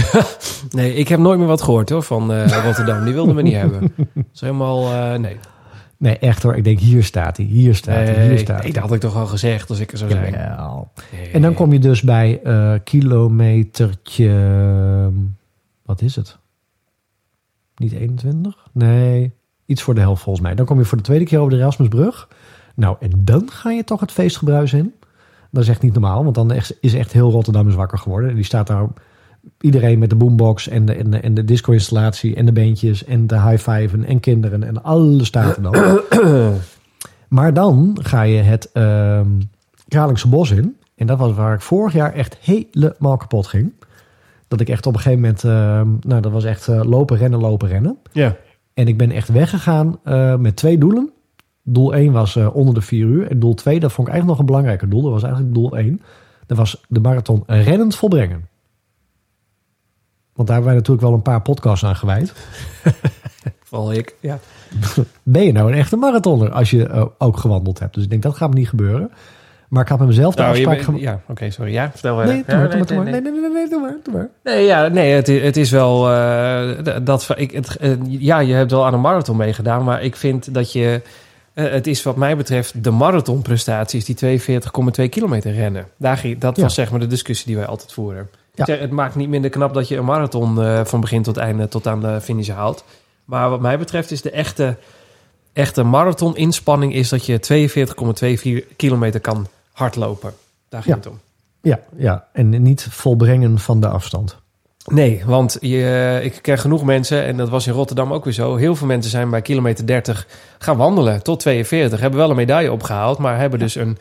Nee, ik heb nooit meer wat gehoord hoor, van eh, Rotterdam. Die wilden me niet hebben. Dat is helemaal, eh, nee. Nee, echt hoor. Ik denk, hier staat hij, hier staat hij, hier Nee, staat nee, hij. dat had ik toch al gezegd als ik er zou zijn. Jawel. Nee. En dan kom je dus bij eh kilometertje... Wat is het? Niet 21? Nee, iets voor de helft volgens mij. Dan kom je voor de tweede keer over de Erasmusbrug. Nou, en dan ga je toch het feestgebruis in. Dat is echt niet normaal, want dan is echt heel Rotterdam is wakker geworden. En die staat daar iedereen met de boombox en de, en de, en de disco-installatie en de beentjes en de high-fiven en kinderen en alles staat er dan. maar dan ga je het ehm Kralingse Bos in. En dat was waar ik vorig jaar echt helemaal kapot ging. Dat ik echt op een gegeven moment, ehm, nou dat was echt eh, lopen, rennen, lopen, rennen. Ja. En ik ben echt weggegaan eh, met twee doelen. Doel 1 was eh, onder de 4 uur. En doel 2, dat vond ik eigenlijk nog een belangrijker doel. Dat was eigenlijk doel 1. Dat was de marathon rennend volbrengen. Want daar hebben wij natuurlijk wel een paar podcasts aan gewijd. Vooral ik. Ja. Ben je nou een echte marathoner als je eh, ook gewandeld hebt? Dus ik denk, dat gaat me niet gebeuren. Maar ik had met mezelf de Nou, afspraak gemaakt. ja, oké, sorry. Ja, vertel maar. Nee, doe maar, doe maar, doe maar. nee, Nee, nee, nee, nee, doe maar, doe maar. Nee, ja, nee het, is wel... d- dat, ik, het, eh, ja, je hebt wel aan een marathon meegedaan, maar ik vind dat je... het is wat mij betreft de marathonprestaties die 42,2 kilometer rennen. Daar dat Ja. was zeg maar de discussie die wij altijd voeren. Ja. Zeg, Het maakt niet minder knap dat je een marathon eh, van begin tot einde tot aan de finish haalt. Maar wat mij betreft is de echte, echte marathon-inspanning... is dat je 42,24 kilometer kan hardlopen. Daar ging Ja. het om. Ja, ja, en niet volbrengen van de afstand. Nee, want je, ik ken genoeg mensen, en dat was in Rotterdam ook weer zo. Heel veel mensen zijn bij kilometer 30 gaan wandelen tot 42. Hebben wel een medaille opgehaald, maar hebben dus een,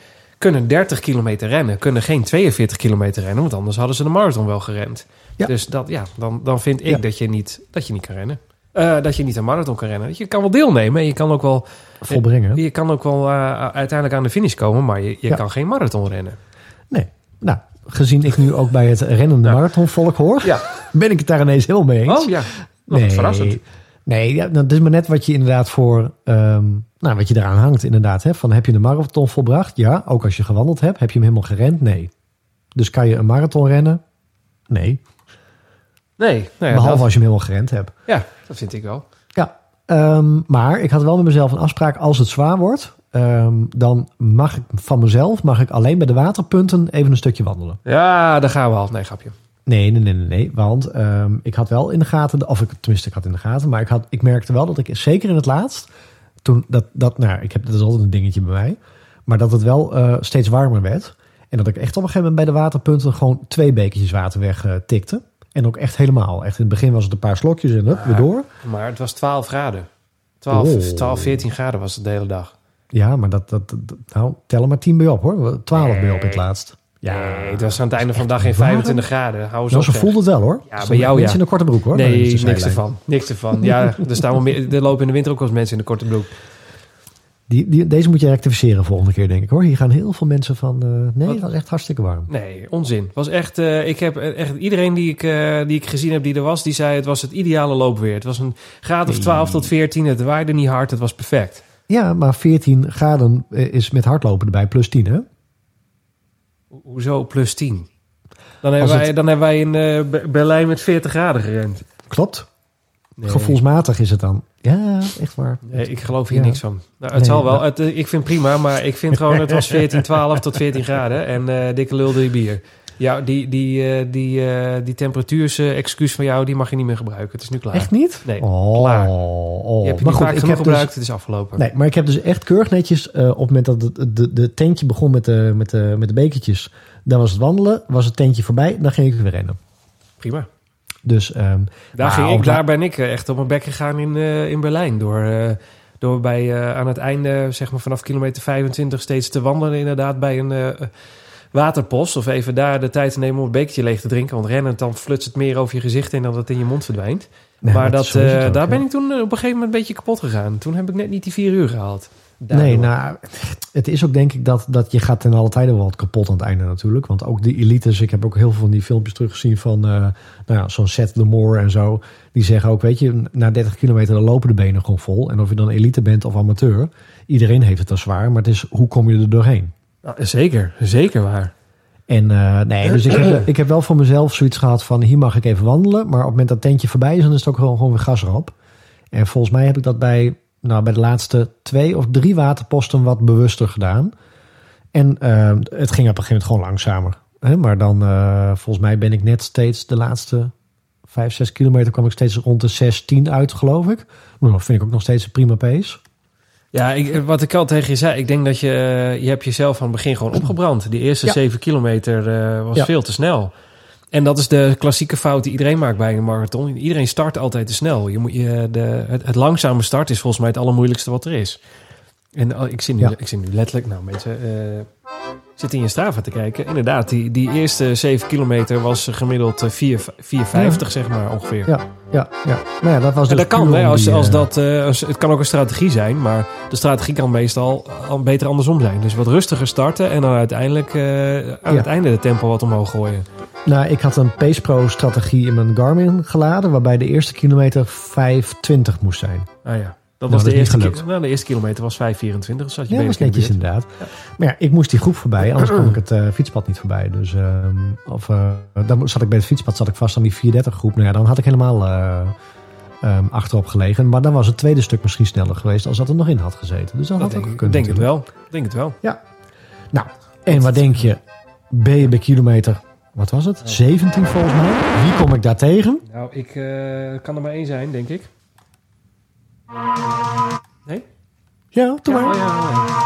kunnen 30 kilometer rennen. Kunnen geen 42 kilometer rennen, want anders hadden ze de marathon wel gerend. Ja. Dus dat, ja, dan, dan vind ik Ja. dat, je niet, dat je niet kan rennen. Eh, dat je niet een marathon kan rennen. Je kan wel deelnemen en je kan ook wel, Volbrengen. je kan ook wel eh, uiteindelijk aan de finish komen, maar je, je Ja. kan geen marathon rennen. Nee. Nou, gezien ik nu ook bij het rennende marathonvolk hoor, Ja. ben ik het daar ineens helemaal mee eens. Oh ja, nog wat verrassend. Nee, ja, dat is maar net wat je inderdaad voor, ehm, nou, wat je eraan hangt inderdaad. Hè? Van heb je de marathon volbracht? Ja, ook als je gewandeld hebt. Heb je hem helemaal gerend? Nee. Dus kan je een marathon rennen? Nee. Nee, nou ja, Behalve dat, als je hem helemaal gerend hebt. ja, dat vind ik wel. Ja, ehm, maar ik had wel met mezelf een afspraak. Als het zwaar wordt, ehm, dan mag ik van mezelf mag ik alleen bij de waterpunten even een stukje wandelen. Ja, daar gaan we al. Nee, grapje. Nee, nee, nee, nee. nee. Want ehm, ik had wel in de gaten, of ik, tenminste, ik had in de gaten, maar ik, had, ik merkte wel dat ik zeker in het laatst, toen dat, dat nou, ik heb dat is altijd een dingetje bij mij, maar dat het wel eh, steeds warmer werd. En dat ik echt op een gegeven moment bij de waterpunten gewoon twee bekertjes water weg eh, tikte. En ook echt helemaal. Echt in het begin was het een paar slokjes en hup, weer door. Maar het was 12 graden. 12, Oh. 12 14 graden was het de hele dag. Ja, maar dat, dat, dat- nou, tel er maar tien bij op hoor. Twaalf bij op in het laatst. Ja, Nee, het was aan het einde van de dag geen warm. 25 graden. Hou eens op. zo zeg. voelde het wel hoor. Ja, bij jou, mensen ja. in een korte broek hoor. Nee, niks ervan. Niks ervan. Ja, er, staan wel meer, er lopen in de winter ook wel eens mensen in de korte broek. Die, die, deze moet je rectificeren volgende keer, denk ik hoor. Hier gaan heel veel mensen van. eh, nee, Wat? het was echt hartstikke warm. Nee, onzin. Het was echt, eh, ik heb echt iedereen die ik, eh, die ik gezien heb die er was, die zei het was het ideale loopweer. Het was een graad of 12 tot 14. Het waaide niet hard. Het was perfect. Ja, maar 14 graden eh, is met hardlopen erbij plus 10, hè? Ho- Hoezo plus 10? Dan hebben, wij, het- dan hebben wij in eh, Be- Berlijn met 40 graden gerend. Klopt. Nee. Gevoelsmatig is het dan. Ja, echt waar. Nee, ik geloof hier Ja. niks van. Nou, het Nee, zal wel. nou- Het, eh, ik vind prima, maar ik vind gewoon het was 14, 12 tot 14 graden. En eh, dikke lul je bier. Ja, die, die, eh, die, eh, die temperatuurs-excuus van jou, die mag je niet meer gebruiken. Het is nu klaar. Echt niet? Nee, oh, klaar. oh. Je hebt je maar niet goed, vaak ik heb dus, gebruikt. Het is afgelopen. Nee, maar ik heb dus echt keurig netjes eh, op het moment dat het de, de tentje begon met de, met, de, met de bekertjes. Dan was het wandelen, was het tentje voorbij, dan ging ik weer rennen. Prima. Dus ehm, Daar, Maar ging ik, daar- ben ik eh, echt op mijn bek gegaan in, eh, in Berlijn. Door, eh, door bij, eh, aan het einde, zeg maar vanaf kilometer 25, steeds te wandelen. Inderdaad, bij een eh, waterpost. Of even daar de tijd te nemen om het bekertje leeg te drinken. Want rennen, dan flutst het meer over je gezicht en dat het in je mond verdwijnt. nee, maar dat, eh, ook, daar ja. ben ik toen eh, op een gegeven moment een beetje kapot gegaan. Toen heb ik net niet die vier uur gehaald. daardoor. Nee, nou, het is ook denk ik dat, dat je gaat ten alle tijde wel wat kapot aan het einde natuurlijk. Want ook de elites, ik heb ook heel veel van die filmpjes teruggezien van eh, nou ja, zo'n Seth de Moore en zo. Die zeggen ook, weet je, na 30 kilometer dan lopen de benen gewoon vol. En of je dan elite bent of amateur, iedereen heeft het dan zwaar. Maar het is, hoe kom je er doorheen? Nou, zeker, zeker waar. En eh, nee, dus ik heb, ik heb wel voor mezelf zoiets gehad van hier mag ik even wandelen. Maar op het moment dat tentje voorbij is, dan is het ook gewoon, gewoon weer gas erop. En volgens mij heb ik dat bij, nou, bij de laatste twee of drie waterposten wat bewuster gedaan. En eh, het ging op een gegeven moment gewoon langzamer. Hè? Maar dan, eh, volgens mij ben ik net steeds de laatste vijf, zes kilometer kwam ik steeds rond de 6, 10 uit, geloof ik. Maar dat vind ik ook nog steeds een prima pace. Ja, ik, wat ik al tegen je zei, ik denk dat je, je hebt jezelf aan het begin gewoon opgebrand. Die eerste Ja. zeven kilometer eh, was Ja. veel te snel. En dat is de klassieke fout die iedereen maakt bij een marathon. Iedereen start altijd te snel. Je moet je, de, het, het langzame start is volgens mij het allermoeilijkste wat er is. En oh, ik zie nu, Ja. ik zie nu letterlijk, nou mensen, eh zit in je Strava te kijken. Inderdaad, die, die eerste zeven kilometer was gemiddeld eh, 4 4,50 zeg maar ongeveer. Ja, ja, ja. Maar ja, dat was En dus dat kan, hè, als, die, als eh, dat, eh, als, het kan ook een strategie zijn, maar de strategie kan meestal al beter andersom zijn. Dus wat rustiger starten en dan uiteindelijk eh, aan Ja. het einde de tempo wat omhoog gooien. Nou, ik had een Pace Pro strategie in mijn Garmin geladen, waarbij de eerste kilometer 5,20 moest zijn. Ah ja, dat Nou, was dat de eerste, gelukt. nou, de eerste kilometer was 5,24. Dus had je Ja, dat was netjes kunnen inderdaad. Maar ja, ik moest die groep voorbij, anders kwam ik het eh, fietspad niet voorbij. Dus, ehm, of, eh, dan zat ik bij het fietspad zat ik vast aan die 430 groep. Nou ja, dan had ik helemaal eh, ehm, achterop gelegen. Maar dan was het tweede stuk misschien sneller geweest als dat er nog in had gezeten. Dus dat, Dat had denk ook ik, gekund denk het wel. Denk het wel. Nou, en wat denk je? Ben je bij kilometer, wat was het? 17 volgens mij. Wie kom ik daar tegen? Nou, ik eh, kan er maar één zijn, denk ik. Nee? Ja, doe maar. Oh, ja, oh, ja.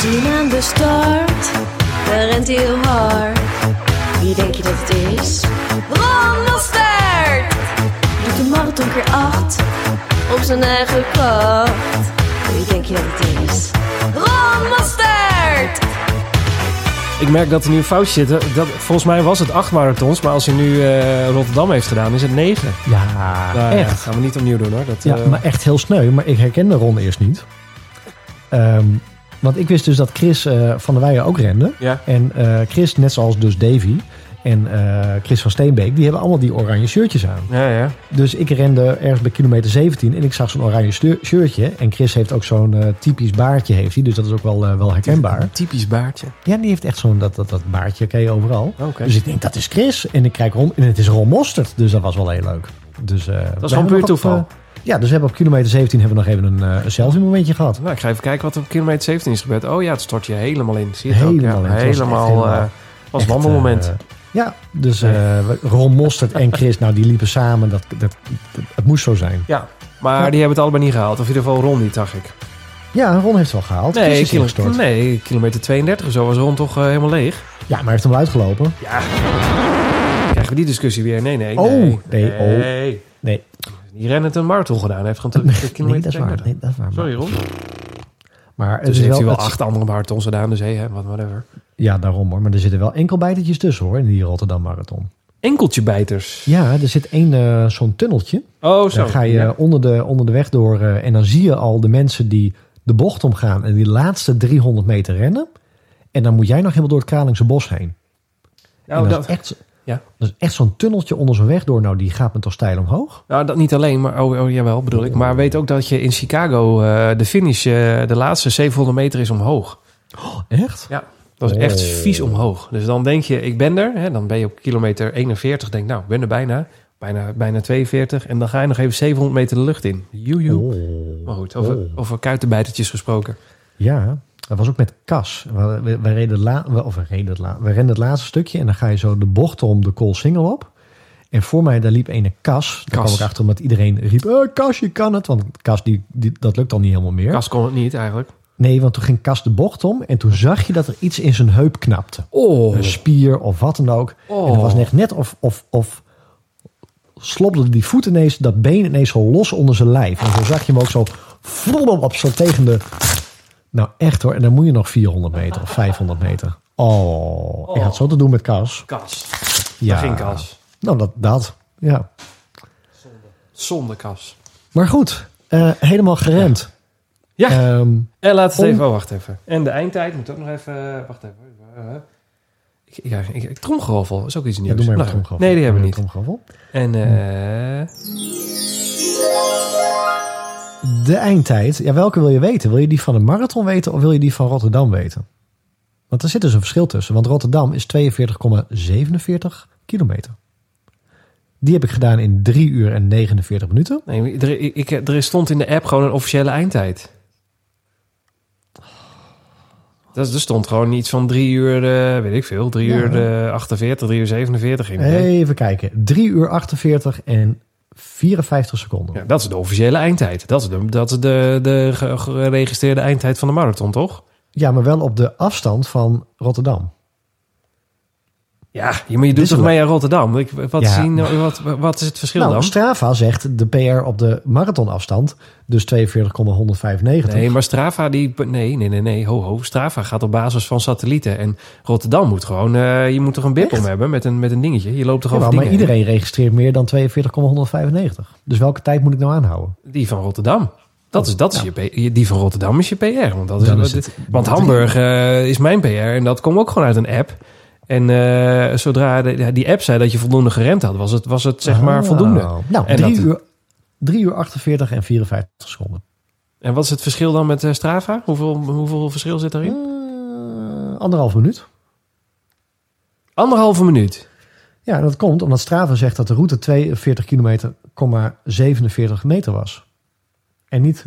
Zien aan de start, daar rent heel hard. Wie denk je dat het is? Ron Mostert! Doet de marathon keer acht, op zijn eigen kracht. Wie denk je dat het is? Ron Mostert! Ik merk dat er nu een foutje zit. Dat, volgens mij was het acht marathons, maar als hij nu eh, Rotterdam heeft gedaan, is het negen. Ja, Nou, ja, echt. gaan we niet opnieuw doen hoor. Dat, Ja, eh, maar echt heel sneu. Maar ik herkende Ron eerst niet. Ehm, want ik wist dus dat Chris eh, van der Weijen ook rende. ja. En eh, Chris, net zoals dus Davy en eh, Chris van Steenbeek, die hebben allemaal die oranje shirtjes aan. Ja, ja. Dus ik rende ergens bij kilometer 17 en ik zag zo'n oranje shirtje. En Chris heeft ook zo'n eh, typisch baardje, heeft hij, dus dat is ook wel, eh, wel herkenbaar. Typisch baardje. Ja, die heeft echt zo'n dat, dat, dat baardje, ken je overal. Dus ik denk, dat is Chris. En ik kijk rond en het is Ron Mostert. Dus dat was wel heel leuk. Dus, eh, we gewoon puur op, toeval. ja, dus we hebben op kilometer 17 hebben we nog even een, een selfie momentje gehad. Nou, ik ga even kijken wat er op kilometer 17 is gebeurd. Oh ja, het stort je helemaal in. Zie je het Helemaal ook? in. Ja, echt helemaal. helemaal- was Echt, wandelmoment. Ja, dus eh, Ron Mostert en Chris, nou die liepen samen. Dat, dat, dat- het moest zo zijn. ja, maar ja. die hebben het allebei niet gehaald. Of in ieder geval Ron niet, zag ik. Ja, Ron heeft het wel gehaald. Nee, kilo- nee, kilometer 32 of zo was Ron toch eh, helemaal leeg. Ja, maar hij heeft hem uitgelopen. Ja. Krijgen we die discussie weer? Nee, nee. Oh, nee. nee, oh. Nee. Nee, Die rennen het een marathon gedaan. Hij heeft gewoon de kilometer nee dat is waar. 32. Nee, dat is waar. Sorry Ron. Maar Dus is heeft wel, hij wel het- acht andere marathons gedaan. Dus wat- whatever. Ja, daarom hoor. Maar er zitten wel enkel bijtertjes tussen hoor, in die Rotterdam Marathon. Enkeltje bijters. Ja, er zit één eh, zo'n tunneltje. Oh, zo. Daar ga je Ja. onder, de, onder de weg door eh, en dan zie je al de mensen die de bocht omgaan en die laatste 300 meter rennen. En dan moet jij nog helemaal door het Kralingse bos heen. Nou, dat, dat, is echt, ja. dat is echt zo'n tunneltje onder zo'n weg door. Nou, die gaat me toch steil omhoog? nou, dat niet alleen, maar oh, oh jawel, bedoel ik. Maar weet ook dat je in Chicago eh, de finish, eh, de laatste 700 meter is omhoog. Echt? Ja, dat is Oh. echt vies omhoog. Dus dan denk je, ik ben er. Hè, dan ben je op kilometer 41. Denk, nou, ik ben er bijna. Bijna, bijna 42. En dan ga je nog even 700 meter de lucht in. Joejoe. Oh. Maar goed, over, Oh. over kuitenbijtertjes gesproken. Ja, dat was ook met Cas. We, reden la, we, of we, reden het la, we renden het laatste stukje en dan ga je zo de bocht om de Koolsingel op. En voor mij daar liep een Cas. Daar kwam ik achter omdat iedereen riep, eh, Cas, je kan het. Want Cas, die, die, dat lukt al niet helemaal meer. Kas kon het niet eigenlijk. Nee, want toen ging Cas de bocht om en toen zag je dat er iets in zijn heup knapte. Oh. Een spier of wat dan ook. Oh. En het was echt net of, of, of slobde die voet ineens, dat been ineens zo los onder zijn lijf. En zo zag je hem ook zo op zo tegen de... Nou echt hoor, en dan moet je nog 400 meter of 500 meter. Oh, ik had zo te doen met Cas. Kas. Ja. Ging Cas. Nou, dat, dat. Ja. Zonder Cas. Maar goed, eh, helemaal gerend. Ja. Ehm, En laat het Om- even, oh, wacht even. En de eindtijd moet ook nog even, wacht even. Eh, ik, ja, ik, ik, tromgeroffel is ook iets nieuws. ja, doe maar Nou. Nee, die hebben we niet. tromgeroffel. En eh, De eindtijd. Ja, welke wil je weten? Wil je die van de marathon weten of wil je die van Rotterdam weten? Want er zit dus een verschil tussen. Want Rotterdam is 42,47 kilometer. Die heb ik gedaan in 3 uur en 49 minuten. nee, er, ik, er stond in de app gewoon een officiële eindtijd. Dat, er stond gewoon iets van drie uur, eh, weet ik veel, drie Ja. uur eh, 48, drie uur 47. Geen idee. Even kijken. 3 uur 48 en 54 seconden. Ja, dat is de officiële eindtijd. Dat is de, dat is de, de ge- geregistreerde eindtijd van de marathon, toch? Ja, maar wel op de afstand van Rotterdam. Ja, je, maar je doet is toch mee aan Rotterdam? Ik, wat, Ja. zien, wat, wat is het verschil Nou, dan? Strava zegt de PR op de marathonafstand, dus 42,195. Nee, maar Strava die... Nee, nee, nee, nee. Ho, ho. Strava gaat op basis van satellieten. En Rotterdam moet gewoon... eh, je moet toch een bip om hebben met een, met een dingetje. Je loopt toch Jawel, over maar iedereen registreert meer dan 42,195. Dus welke tijd moet ik nou aanhouden? Die van Rotterdam. Dat is, dat is Ja. je, die van Rotterdam is je PR. Want, dat is het- want Hamburg eh, is mijn PR. En dat komt ook gewoon uit een app. En eh, zodra de, die app zei dat je voldoende gerend had... was het, was het zeg maar Ah. voldoende. Nou, En 3 dat- uur, 3 uur 48 en 54 seconden. En wat is het verschil dan met eh, Strava? Hoeveel, hoeveel verschil zit daarin? Eh, anderhalf minuut. Anderhalve minuut. Ja, dat komt omdat Strava zegt dat de route 42 kilometer, 47 meter was. En niet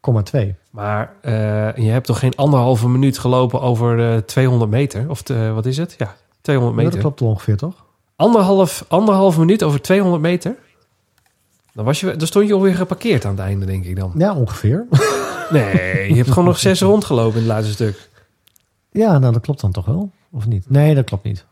0,2. Maar eh, je hebt toch geen anderhalve minuut gelopen over eh 200 meter? Of wat is het? Ja, 200 Ja, meter. dat klopt ongeveer, toch? Anderhalf, anderhalve minuut over 200 meter? Dan, was je, dan stond je alweer geparkeerd aan het einde, denk ik dan. Ja, ongeveer. Nee, je hebt gewoon nog zes rondgelopen in het laatste stuk. Ja, nou dat klopt dan toch wel? Of niet? Nee, dat klopt niet.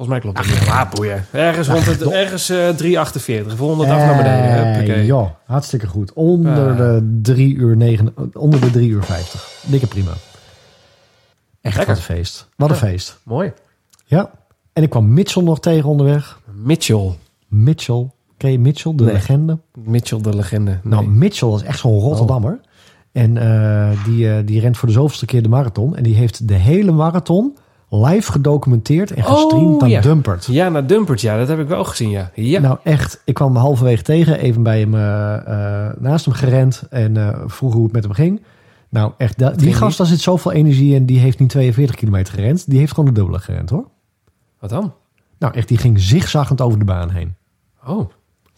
Volgens mij klopt dat niet. Maar boeien. Ergens rond het, ergens eh 3,48. Voor 100 af naar beneden. Eh, Huppakee. ja, hartstikke goed. Onder Ah. de 3 uur 9, onder de 3 uur 50. Dikke prima. Echt Lekker. wat een feest. Wat een feest. Mooi. Ja. En ik kwam Mitchell nog tegen onderweg. Mitchell. Mitchell. Ken je Mitchell, de Nee. legende? Mitchell de legende. Nee. Nou, Mitchell is echt zo'n Rotterdammer. En eh, die, eh, die rent voor de zoveelste keer de marathon. En die heeft de hele marathon live gedocumenteerd en gestreamd Oh, naar ja. Dumpert. ja, naar Dumpert. Ja, dat heb ik wel gezien, ja. Ja. Nou echt, ik kwam halverwege tegen, even bij hem eh, eh, naast hem gerend en eh, vroeg hoe het met hem ging. Nou echt, da- die gast, daar zit zoveel energie in, die heeft niet 42 kilometer gerend. Die heeft gewoon de dubbele gerend hoor. Wat dan? Nou echt, die ging zigzaggend over de baan heen. Oh.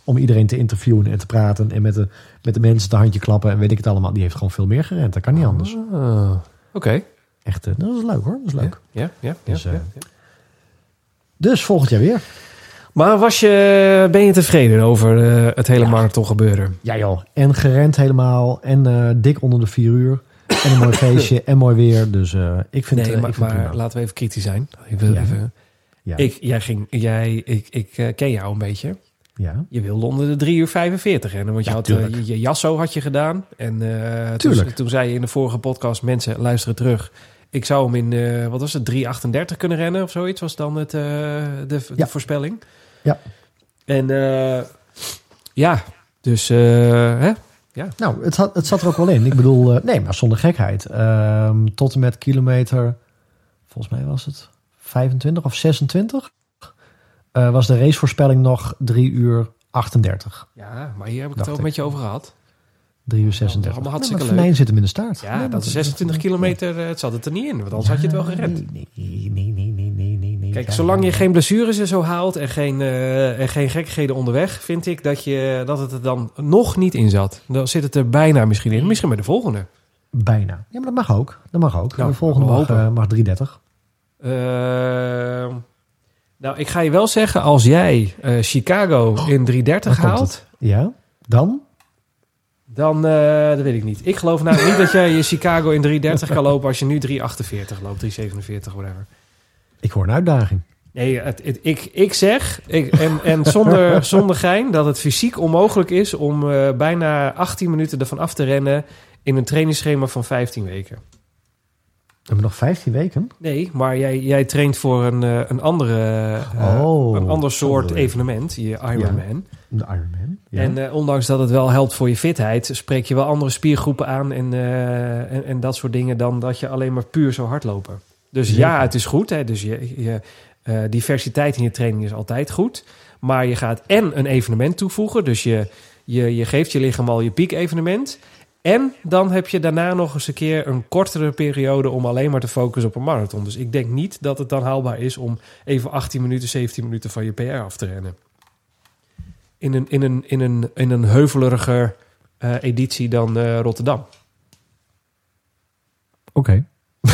Om iedereen te interviewen en te praten en met de, met de mensen te handje klappen en weet ik het allemaal. Die heeft gewoon veel meer gerend, dat kan niet anders. Ah, Oké. Echt, eh, dat is leuk hoor, dat is leuk. Ja, ja, ja. Dus, ja, eh, ja. Dus volgend jaar weer. Maar was je, ben je tevreden over eh, het hele marathon gebeuren? Ja joh, en gerend helemaal en dik onder de vier uur. En een mooi feestje en mooi weer. Dus ik vind, Nee, maar, ik vind het maar laten we even kritisch zijn. Ik, wil Ja. even, Ja. ik, jij ging, jij, ik, ik ken jou een beetje. ja. Je wilde onder de 3 uur 45 rennen. Want je Ja, had je, je jasso had je gedaan. En toen zei je in de vorige podcast, mensen luisteren terug. Ik zou hem in, eh, wat was het, 3.38 kunnen rennen of zoiets. Was dan het, eh, de, de Ja. voorspelling. Ja. En eh, ja, dus hè? Nou, het, had, het zat er ook wel in. Ik bedoel, nee, maar zonder gekheid. Ehm, tot en met kilometer, volgens mij was het 25 of 26, eh, was de racevoorspelling nog 3 uur 38. Ja, maar hier heb ik het ook ik. met je over gehad. 3 uur 36. allemaal Nee, hartstikke leuk. Venijn zit hem in de staart. Ja, Nee, dat is 26 kilometer. eh, Het zat het er niet in, want anders had je het wel gerend. Nee, nee, nee, nee, nee, nee, nee. nee. Kijk, Ja, zolang je ja. geen blessures en zo haalt en geen, eh, en geen gekkigheden onderweg, vind ik dat, je, dat het er dan nog niet in zat. Dan zit het er bijna misschien in. Misschien bij de volgende. Bijna. Ja, maar dat mag ook. Dat mag ook. Nou, de volgende mag, eh, mag 330. Ehm, nou, ik ga je wel zeggen, als jij Chicago in 330 Waar komt haalt? Ja, dan? Dan eh, dat weet ik niet. Ik geloof nou niet dat jij je Chicago in 330 kan lopen als je nu 348 loopt, 347, whatever. Ik hoor een uitdaging. Nee, het, het- ik, ik zeg, ik, en, en zonder, zonder gein, dat het fysiek onmogelijk is om eh, bijna 18 minuten ervan af te rennen in een trainingsschema van 15 weken. hebben we nog 15 weken? Nee, maar jij, jij traint voor een, eh, een andere, Oh, een ander soort evenement, je Ironman. De Ironman. Ja. En eh, ondanks dat het wel helpt voor je fitheid, spreek je wel andere spiergroepen aan en, eh, en, en dat soort dingen dan dat je alleen maar puur zo hardlopen. Dus Zeker. ja, het is goed. Hè? Dus je, je, eh, diversiteit in je training is altijd goed. Maar je gaat en een evenement toevoegen. Dus je, je, je geeft je lichaam al je piek-evenement. En dan heb je daarna nog eens een keer een kortere periode om alleen maar te focussen op een marathon. Dus ik denk niet dat het dan haalbaar is om even 18 minuten, 17 minuten van je PR af te rennen. In een, in een, in een, in een heuveliger eh, editie dan eh, Rotterdam. Oké.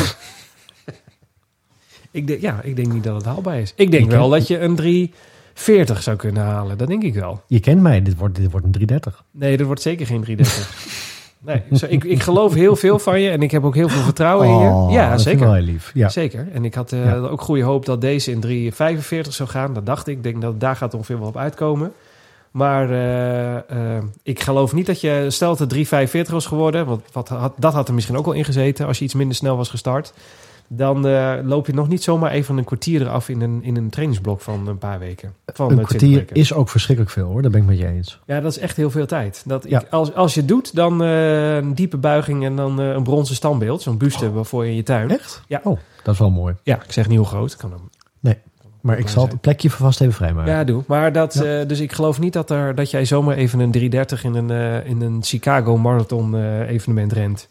Ik denk, ja, ik denk niet dat het haalbaar is. Ik denk Je wel kent- dat je een 340 zou kunnen halen. Dat denk ik wel. Je kent mij, dit wordt, dit wordt een 330. Nee, dat wordt zeker geen 330. nee, zo, ik, ik geloof heel veel van je en ik heb ook heel veel vertrouwen in je. Oh, Ja, dat zeker. wel heel lief. Ja. Zeker. En ik had eh, Ja. ook goede hoop dat deze in 345 zou gaan. Dat dacht ik. Ik denk dat daar gaat ongeveer wel op uitkomen. Maar eh, eh, ik geloof niet dat je... Stel dat het 345 was geworden. Want wat had, dat had er misschien ook wel in gezeten. Als je iets minder snel was gestart. Dan eh, loop je nog niet zomaar even een kwartier eraf in een, in een trainingsblok van een paar weken. Van Een 20 kwartier weken. is ook verschrikkelijk veel hoor, daar ben ik met je eens. Ja, dat is echt heel veel tijd. Dat ik, Ja. als, als je het doet, dan een diepe buiging en dan een bronzen standbeeld. Zo'n buste voor je in je tuin. Echt? Ja. Oh, dat is wel mooi. Ja, ik zeg niet hoe groot. Kan hem. Maar ik zal het plekje vast even vrijmaken. Ja, doe. Maar dat, Ja. eh, dus ik geloof niet dat, er, dat jij zomaar even een 330 in een, eh, in een Chicago Marathon eh, evenement rent.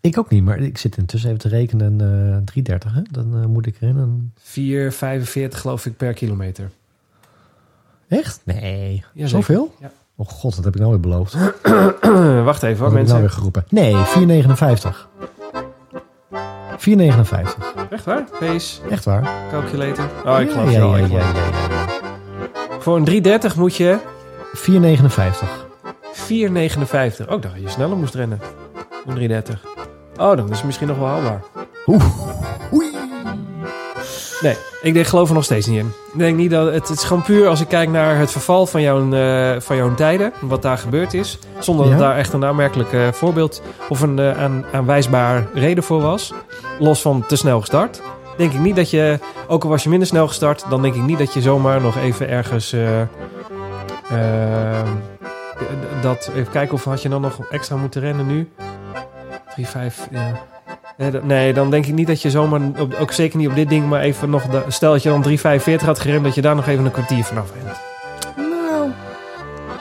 Ik ook niet, maar ik zit intussen even te rekenen. eh 330, hè? Dan moet ik erin. Een... 4,45 geloof ik per kilometer. Echt? Nee. Ja, Zoveel? Ja. Oh god, dat heb ik nou weer beloofd. Wat Wacht even hoor, heb ik mensen. nou weer geroepen? Nee, 459. 459. Echt waar? Pace, Echt waar? calculator. Oh, ik Ja, geloof ja, je wel. ja, ja, ja, ja. Voor een 330 moet je 459. 4,59. Ook dat je sneller moest rennen. Een 330. Oh, dan is het misschien nog wel haalbaar. Oei. Nee, ik denk, geloof er nog steeds niet in. Ik denk niet dat het, het is gewoon puur als ik kijk naar het verval van jouw, eh, van jouw tijden, wat daar gebeurd is, zonder dat daar echt een aanmerkelijk eh, voorbeeld of een eh, aan, aanwijsbaar reden voor was, los van te snel gestart. Denk ik niet dat je, ook al was je minder snel gestart, dan denk ik niet dat je zomaar nog even ergens. dat, even kijken of had je dan nog extra moeten rennen nu? 3, 5, ja. Nee, dan denk ik niet dat je zomaar, op- ook zeker niet op dit ding, maar even nog, de- stel dat je dan 3,45 had gerend, dat je daar nog even een kwartier vanaf rent. Nou,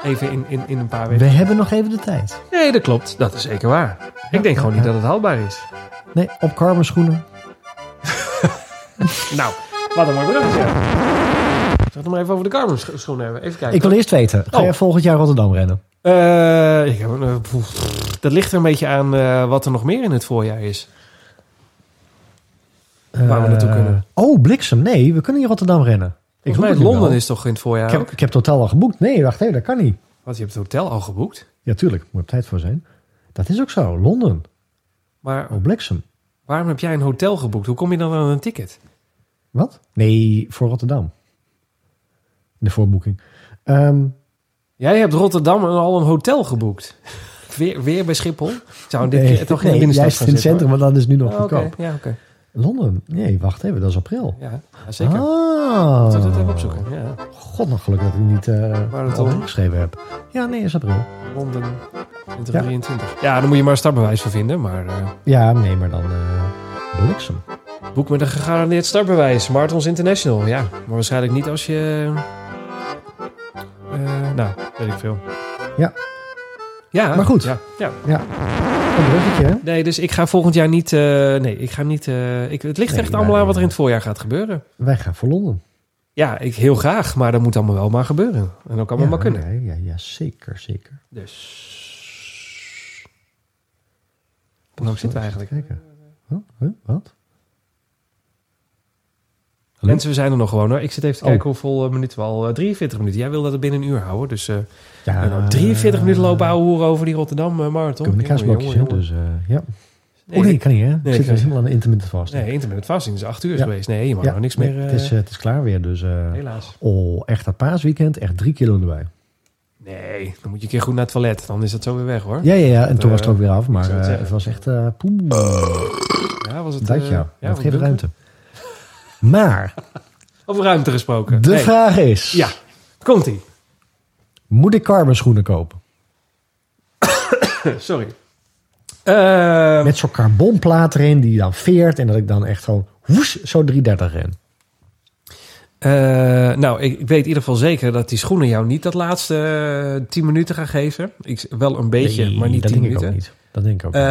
Even in, in, in een paar we weken. hebben nog even de tijd. Nee, dat klopt. Dat is zeker waar. Ik denk gewoon niet dat het haalbaar is. Nee, op Carmen schoenen. Nou, wat een mooi bruggetje. Zullen we het maar even over de scho- schoenen hebben? Even kijken. Ik wil eerst weten, ga Oh. jij volgend jaar Rotterdam rennen? Eh, ik heb, eh, pff, dat ligt er een beetje aan eh, wat er nog meer in het voorjaar is. Waar we naartoe Eh, kunnen. Oh, bliksem. Nee, we kunnen in Rotterdam rennen. Ik nu Londen wel. is toch in het voorjaar Ik heb, ook? ik heb het hotel al geboekt. Nee, wacht even, dat kan niet. Want je hebt het hotel al geboekt. Ja, tuurlijk, moet op tijd voor zijn. Dat is ook zo, Londen. Maar Oh, bliksem. waarom heb jij een hotel geboekt? Hoe kom je dan aan een ticket? Wat? Nee, voor Rotterdam. De voorboeking. Ehm, Jij hebt Rotterdam al een hotel geboekt. Weer, weer bij Schiphol? Zou dit nee, keer toch de nee, binnenstad gaan in het centrum, want dat is nu nog. Oh, goedkoop. Ja, oké. Londen? Nee, wacht even, dat is april. Ja, ja, zeker. Ah. Moeten we dat even opzoeken? Ja. God, nog gelukkig dat ik niet uh, Waar het al om? ingeschreven heb. Ja, nee, is april. Londen in 23. Ja. dan moet je maar een startbewijs voor vinden. Maar eh, Ja, nee, maar dan eh bliksem. boek met een gegarandeerd startbewijs. Marathons International. Ja, maar waarschijnlijk niet als je... nou, weet ik veel. Ja. Ja, Maar goed. Ja, ja. Een bruggetje, hè? Nee, dus ik ga volgend jaar niet... eh, nee, ik ga niet... eh, ik, het ligt Nee, echt allemaal aan wat er in het voorjaar gaat gebeuren. Wij gaan voor Londen. Ja, ik heel graag, maar dat moet allemaal wel maar gebeuren. En ja, wel maar kunnen. Ja, ja, ja, zeker, zeker. Dus... Hoe lang zitten we eigenlijk? Kijken. Huh? Huh? Wat? Hallo? Mensen, we zijn er nog gewoon hoor. Ik zit even te Oh. kijken hoeveel eh, minuten we al... eh, 43 minuten. Jij wil dat het binnen een uur houden. Dus Ja, we hebben 43 minuten lopen ouwe over die Rotterdam eh, Marathon. Kunnen we de Jongen, kaasblokjes, jongen, jongen. Dus, eh, ja. Nee, oh nee, ik- kan niet, hè? Nee, ik zit dus helemaal aan de intermittent vast. Nee, intermittent fasting is 8 uur Ja. geweest. Nee, je mag ja, nou niks meer... eh, het, is, eh, het is klaar weer, dus... eh, helaas. oh, echt dat paasweekend, echt drie kilo erbij. Nee, dan moet je een keer goed naar het toilet. Dan is dat zo weer weg hoor. Ja, ja, ja. En toen was het ook weer af. Maar het eh, was echt... eh poeh, Ja, was het, dat eh, ja. Dat wat geeft ruimte. Maar Over ruimte gesproken. de Nee. vraag is... Ja, komt ie. Moet ik carbon schoenen kopen? Sorry. Eh, Met zo'n carbonplaat erin die dan veert. En dat ik dan echt gewoon woes, zo 330 ren. eh, nou, ik, ik weet in ieder geval zeker dat die schoenen jou niet dat laatste eh, 10 minuten gaan geven. Ik, wel een beetje, Nee, maar niet dat 10 denk ik minuten. ook niet. Dat denk ik ook. Eh,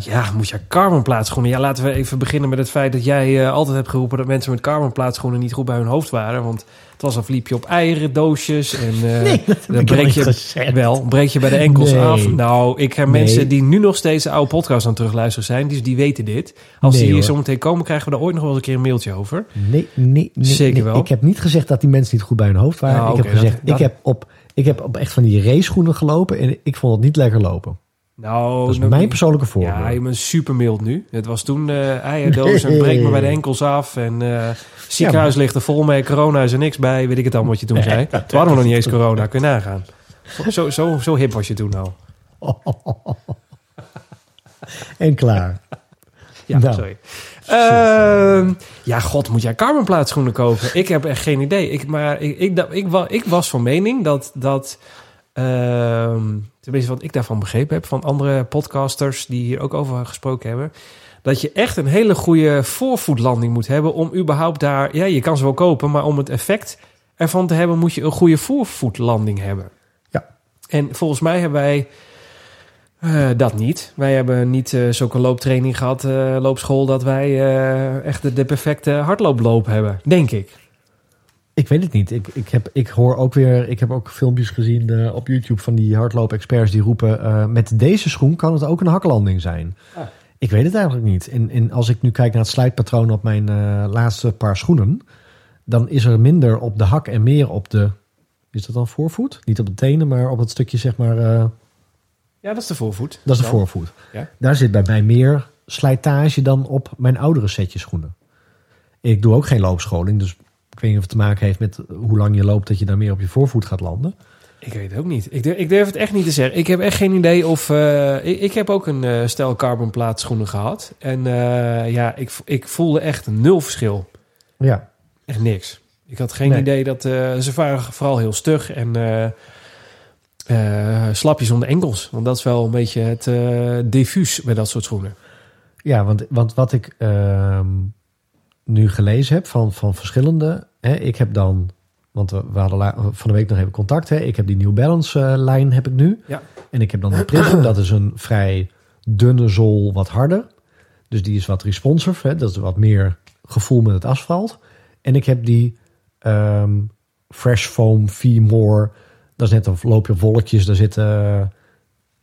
ja, moet je carbonplaatschoenen. Ja, laten we even beginnen met het feit dat jij eh, altijd hebt geroepen dat mensen met carbonplaatschoenen niet goed bij hun hoofd waren. Want het was al liep je op eieren doosjes en eh, Nee, dat breek je gezegd. wel, breek je bij de enkels Nee. af. Nou, ik heb Nee. mensen die nu nog steeds de oude podcast aan het terugluisteren zijn, die, die weten dit. Als die hier zo meteen komen, krijgen we daar ooit nog wel eens een keer een mailtje over. Nee, nee. Zeker wel. Ik heb niet gezegd dat die mensen niet goed bij hun hoofd waren. Nou, ik heb gezegd, dat- dat- ik, heb op, ik heb op echt van die race schoenen gelopen. En ik vond het niet lekker lopen. Nou, Dat is mijn persoonlijke voorbeeld. Ja, je bent super mild nu. Het was toen eh eierdoos en breek me bij de enkels af. En eh ziekenhuis ligt er vol mee. Corona is er niks bij. Weet ik het allemaal wat je toen zei. Toen hadden we nog niet eens corona. Kun je nagaan. Zo, zo, zo hip was je toen al. En klaar. Ja, Nou. sorry. Ehm, ja, god, moet jij carbonplaatschoenen kopen? Ik heb echt geen idee. Ik, maar ik, ik, ik, ik was van mening dat... dat tenminste, wat ik daarvan begrepen heb... van andere podcasters die hier ook over gesproken hebben... dat je echt een hele goede voorvoetlanding moet hebben... om überhaupt daar... Ja, je kan ze wel kopen, maar om het effect ervan te hebben... moet je een goede voorvoetlanding hebben. Ja. En volgens mij hebben wij... eh, dat niet. Wij hebben niet eh, zulke looptraining gehad, eh, loopschool, dat wij echt de, de perfecte hardlooploop hebben, denk ik. Ik weet het niet. Ik, ik, heb, ik hoor ook weer. Ik heb ook filmpjes gezien eh, op YouTube van die hardloop-experts die roepen. eh, met deze schoen kan het ook een haklanding zijn. Ah. Ik weet het eigenlijk niet. En, en als ik nu kijk naar het slijtpatroon op mijn eh, laatste paar schoenen. dan is er minder op de hak en meer op de. Is dat dan voorvoet? Niet op de tenen, maar op het stukje zeg maar. Ja, dat is de voorvoet. dat is de voorvoet. Ja. Daar zit bij mij meer slijtage dan op mijn oudere setje schoenen. Ik doe ook geen loopscholing, dus weet niet of het te maken heeft met hoe lang je loopt dat je daar meer op je voorvoet gaat landen. Ik weet het ook niet. Ik durf, ik durf het echt niet te zeggen. Ik heb echt geen idee of... eh, ik, ik heb ook een eh, stel carbonplaat schoenen gehad. En eh, ja, ik, ik voelde echt nul verschil. Ja, Echt niks. Ik had geen Nee. idee dat... ze waren vooral heel stug en... slapjes om de enkels. Want dat is wel een beetje het diffuus bij dat soort schoenen. ja want, want wat ik ehm, nu gelezen heb van, van verschillende. Hè, ik heb dan, want we, we hadden van de week nog even contact. Hè, ik heb die New Balance eh, lijn heb ik nu. Ja. En ik heb dan de Prism, dat is een vrij dunne zool, wat harder. Dus die is wat responsive, hè, dat is wat meer gevoel met het asfalt. En ik heb die ehm, Fresh Foam V-More. Dat is net een loop je op wolkjes, daar zit eh,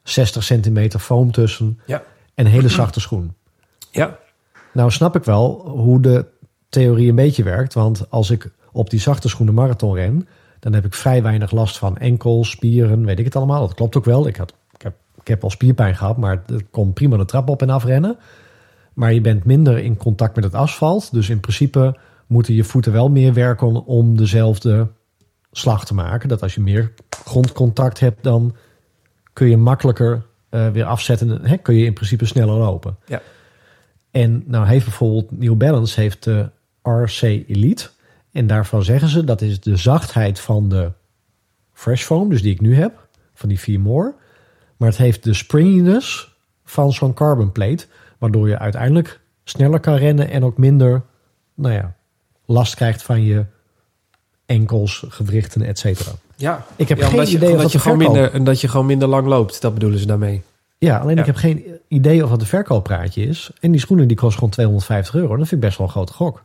60 centimeter foam tussen. Ja. En een hele zachte schoen. Ja. Nou snap ik wel hoe de theorie een beetje werkt. Want als ik op die zachte schoenen marathon ren... dan heb ik vrij weinig last van enkels, spieren, weet ik het allemaal. Dat klopt ook wel. Ik, had, ik, heb, ik heb al spierpijn gehad, maar het kon prima de trap op en afrennen. Maar je bent minder in contact met het asfalt. Dus in principe moeten je voeten wel meer werken om dezelfde slag te maken. Dat als je meer grondcontact hebt, dan kun je makkelijker eh, weer afzetten. Hè, kun je in principe sneller lopen. Ja. En nou heeft bijvoorbeeld New Balance heeft de RC Elite. En daarvan zeggen ze dat is de zachtheid van de Fresh Foam, dus die ik nu heb, van die 4 More. Maar het heeft de springiness van zo'n carbon plate, waardoor je uiteindelijk sneller kan rennen en ook minder, nou ja, last krijgt van je enkels, gewrichten, et cetera. Ja, Ik heb ja, geen je, idee of dat je gewoon verkoop- minder, dat je gewoon minder lang loopt. Dat bedoelen ze daarmee. Ja, alleen Ja. ik heb geen idee of dat een verkooppraatje is. En die schoenen die kost gewoon 250 euro. Dat vind ik best wel een grote gok.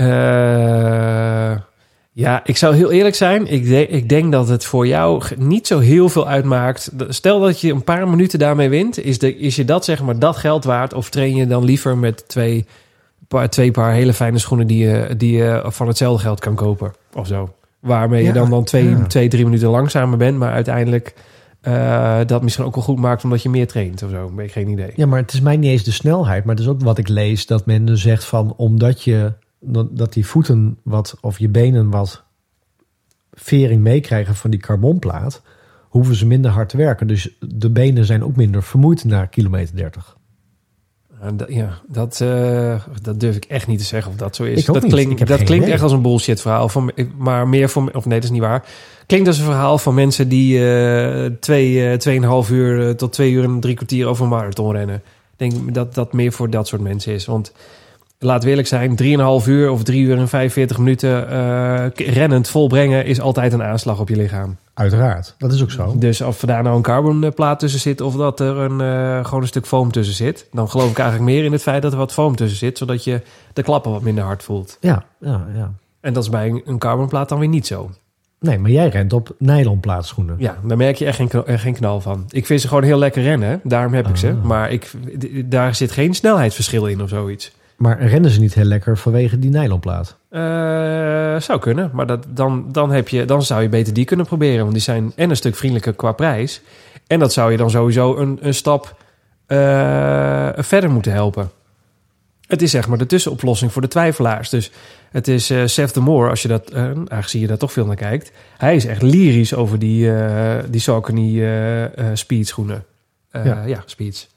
Eh, ja, ik zou heel eerlijk zijn. Ik, de- ik denk dat het voor jou niet zo heel veel uitmaakt. Stel dat je een paar minuten daarmee wint. Is, de, is je dat zeg maar dat geld waard? Of train je dan liever met twee paar, twee paar hele fijne schoenen... die je, die je van hetzelfde geld kan kopen? Of zo. Waarmee je dan, dan twee, ja. twee, drie minuten langzamer bent. Maar uiteindelijk eh, dat misschien ook wel goed maakt... omdat je meer traint of zo. Ik geen idee. Ja, maar het is mij niet eens de snelheid. Maar het is ook wat ik lees. Dat men dus zegt van... Omdat je... Dat die voeten wat... Of je benen wat vering meekrijgen van die carbonplaat, hoeven ze minder hard te werken. Dus de benen zijn ook minder vermoeid na kilometer 30. Ja, dat- eh, dat durf ik echt niet te zeggen of dat zo is. Dat niet. klinkt, dat klinkt idee. echt als een bullshit verhaal. Van, maar meer voor, of nee, dat is niet waar. Klinkt als een verhaal van mensen die eh twee, eh, tweeënhalf uur tot twee uur en drie kwartier over een marathon rennen. Ik denk dat dat meer voor dat soort mensen is. Want we eerlijk zijn, 3,5 uur of 3 uur en 45 minuten k- rennend volbrengen is altijd een aanslag op je lichaam. Uiteraard, dat is ook zo. Dus of er daar nou een carbonplaat tussen zit of dat er een, eh, gewoon een stuk foam tussen zit, dan geloof ik eigenlijk meer in het feit dat er wat foam tussen zit, zodat je de klappen wat minder hard voelt. Ja, ja, ja. En dat is bij een- carbonplaat dan weer niet zo. Nee, maar jij rent op nylonplaatschoenen. Ja, daar merk je echt geen, eh, geen knal van. Ik vind ze gewoon heel lekker rennen, daarom heb ik ze. Ah. Maar ik, daar zit geen snelheidsverschil in of zoiets. Maar rennen ze niet heel lekker vanwege die nylonplaat? Eh, zou kunnen, maar dat, dan, dan, heb je, dan zou je beter die kunnen proberen. Want die zijn en een stuk vriendelijker qua prijs. En dat zou je dan sowieso een, een stap eh, verder moeten helpen. Het is zeg maar de tussenoplossing voor de twijfelaars. Dus het is Seth de Moore, als je dat, eh, aangezien je daar toch veel naar kijkt. Hij is echt lyrisch over die, eh die Saucony eh eh, speed schoenen. Eh, Ja. ja. speeds.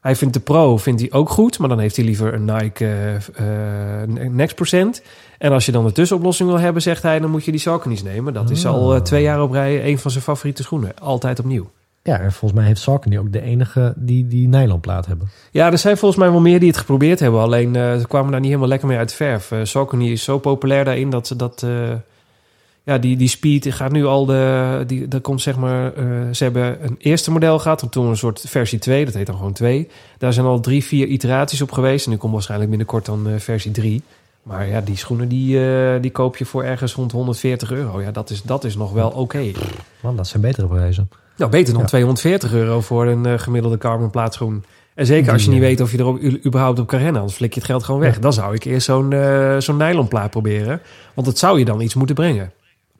Hij vindt de Pro vindt hij ook goed, maar dan heeft hij liever een Nike eh, Next Percent. En als je dan een tussenoplossing wil hebben, zegt hij, dan moet je die Saucony's nemen. Dat is Ah. al eh, twee jaar op rij een van zijn favoriete schoenen. Altijd opnieuw. Ja, en volgens mij heeft Saucony ook de enige die die nylonplaat hebben. Ja, er zijn volgens mij wel meer die het geprobeerd hebben. Alleen ze kwamen daar niet helemaal lekker mee uit de verf. Eh Saucony is zo populair daarin dat ze dat... ja, die, die speed gaat nu al de... Die, dat komt zeg maar... eh, ze hebben een eerste model gehad. En toen een soort versie 2. Dat heet dan gewoon 2. Daar zijn al drie, vier iteraties op geweest. En nu komt waarschijnlijk binnenkort dan eh, versie 3. Maar ja, die schoenen die, eh, die koop je voor ergens rond 140 euro. Ja, dat is, dat is nog wel oké. Man, dat zijn betere prijzen. Nou, beter dan Ja. 240 euro voor een gemiddelde carbon plaatschoen. En zeker als je niet weet of je er u- überhaupt op kan rennen. Anders flik je het geld gewoon weg. Dan zou ik eerst zo'n zo'n nylonplaat proberen. Want het zou je dan iets moeten brengen.